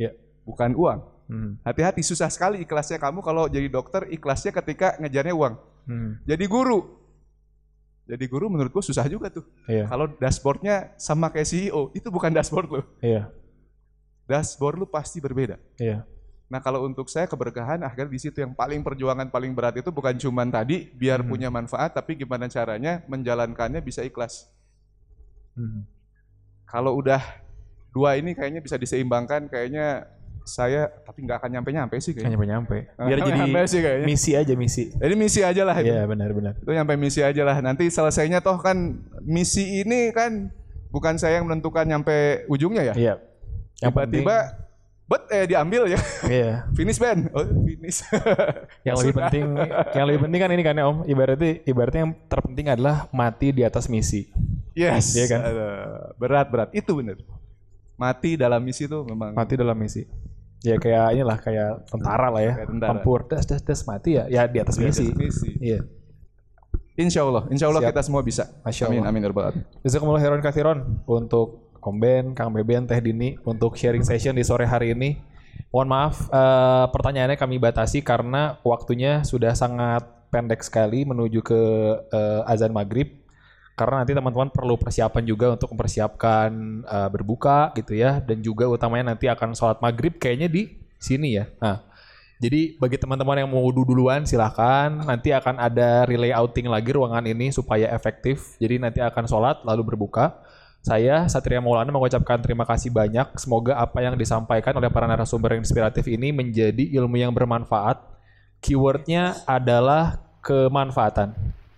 Iya. bukan uang. Hmm. Hati-hati susah sekali ikhlasnya kamu kalau jadi dokter ikhlasnya ketika ngejarnya uang. Hmm. Jadi guru. Jadi guru menurutku susah juga tuh. Iya. Kalau dashboardnya sama kayak CEO, itu bukan dashboard lo. Iya. Dashboard lu pasti berbeda. Iya. Nah kalau untuk saya keberkahan akhirnya di situ yang paling perjuangan paling berat itu bukan cuman tadi biar Hmm. punya manfaat, tapi gimana caranya menjalankannya bisa ikhlas. Hmm. Kalau udah dua ini kayaknya bisa diseimbangkan, kayaknya saya tapi nggak akan nyampe-nyampe sih kayaknya. nyampe-nyampe. Biar jadi nyampe sih kayaknya. misi aja misi. Jadi misi aja lah itu. Iya benar-benar. Itu nyampe misi aja lah. Nanti selesainya toh kan misi ini kan bukan saya yang menentukan nyampe ujungnya ya. Iya. Tiba-tiba bet eh diambil ya. Iya. Finish band. Oh, finish. Yang lebih penting, yang lebih penting kan ini kan ya Om. Ibaratnya, ibaratnya yang terpenting adalah mati di atas misi. Yes. Iya kan? Aduh, berat berat itu bener. Mati dalam misi itu memang. Mati dalam misi. Ya kayak inilah kayak tentara lah ya. Kayak tentara. Tempur, das das das mati ya, ya di atas misi. Iya. Insya Allah, insya Allah Siap. kita semua bisa. Masya amin, Allah. amin, alamin. Jazakumullah khairan kathiron untuk Om Ben, Kang Beben, Teh Dini untuk sharing session di sore hari ini. Mohon maaf eh, pertanyaannya kami batasi karena waktunya sudah sangat pendek sekali menuju ke eh, azan maghrib. Karena nanti teman-teman perlu persiapan juga untuk mempersiapkan eh, berbuka gitu ya dan juga utamanya nanti akan sholat maghrib kayaknya di sini ya. Nah, jadi bagi teman-teman yang mau wudhu duluan silahkan. Nanti akan ada relay outing lagi ruangan ini supaya efektif. Jadi nanti akan sholat lalu berbuka. Saya Satria Maulana mengucapkan terima kasih banyak. Semoga apa yang disampaikan oleh para narasumber yang inspiratif ini menjadi ilmu yang bermanfaat. Keywordnya adalah kemanfaatan.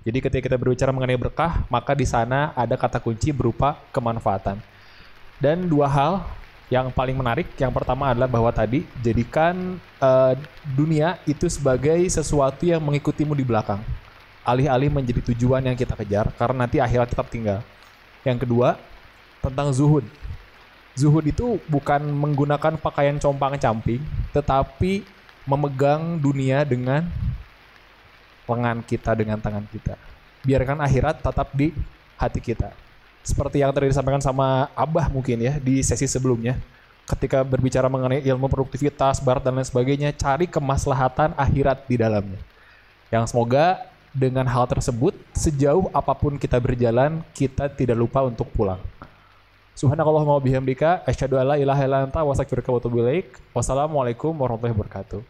Jadi ketika kita berbicara mengenai berkah, maka di sana ada kata kunci berupa kemanfaatan. Dan dua hal yang paling menarik, yang pertama adalah bahwa tadi jadikan eh, dunia itu sebagai sesuatu yang mengikutimu di belakang. Alih-alih menjadi tujuan yang kita kejar, karena nanti akhirat tetap tinggal. Yang kedua, tentang zuhud. Zuhud itu bukan menggunakan pakaian compang-camping, tetapi memegang dunia dengan lengan kita dengan tangan kita. Biarkan akhirat tetap di hati kita. Seperti yang tadi disampaikan sama Abah mungkin ya di sesi sebelumnya. Ketika berbicara mengenai ilmu produktivitas, barat dan lain sebagainya, cari kemaslahatan akhirat di dalamnya. Yang semoga dengan hal tersebut, sejauh apa pun kita berjalan, kita tidak lupa untuk pulang. Subhanakallahumma bihamdika asyhadu an la ilaha illa wa astaghfiruka wa atubu. Wassalamualaikum warahmatullahi wabarakatuh.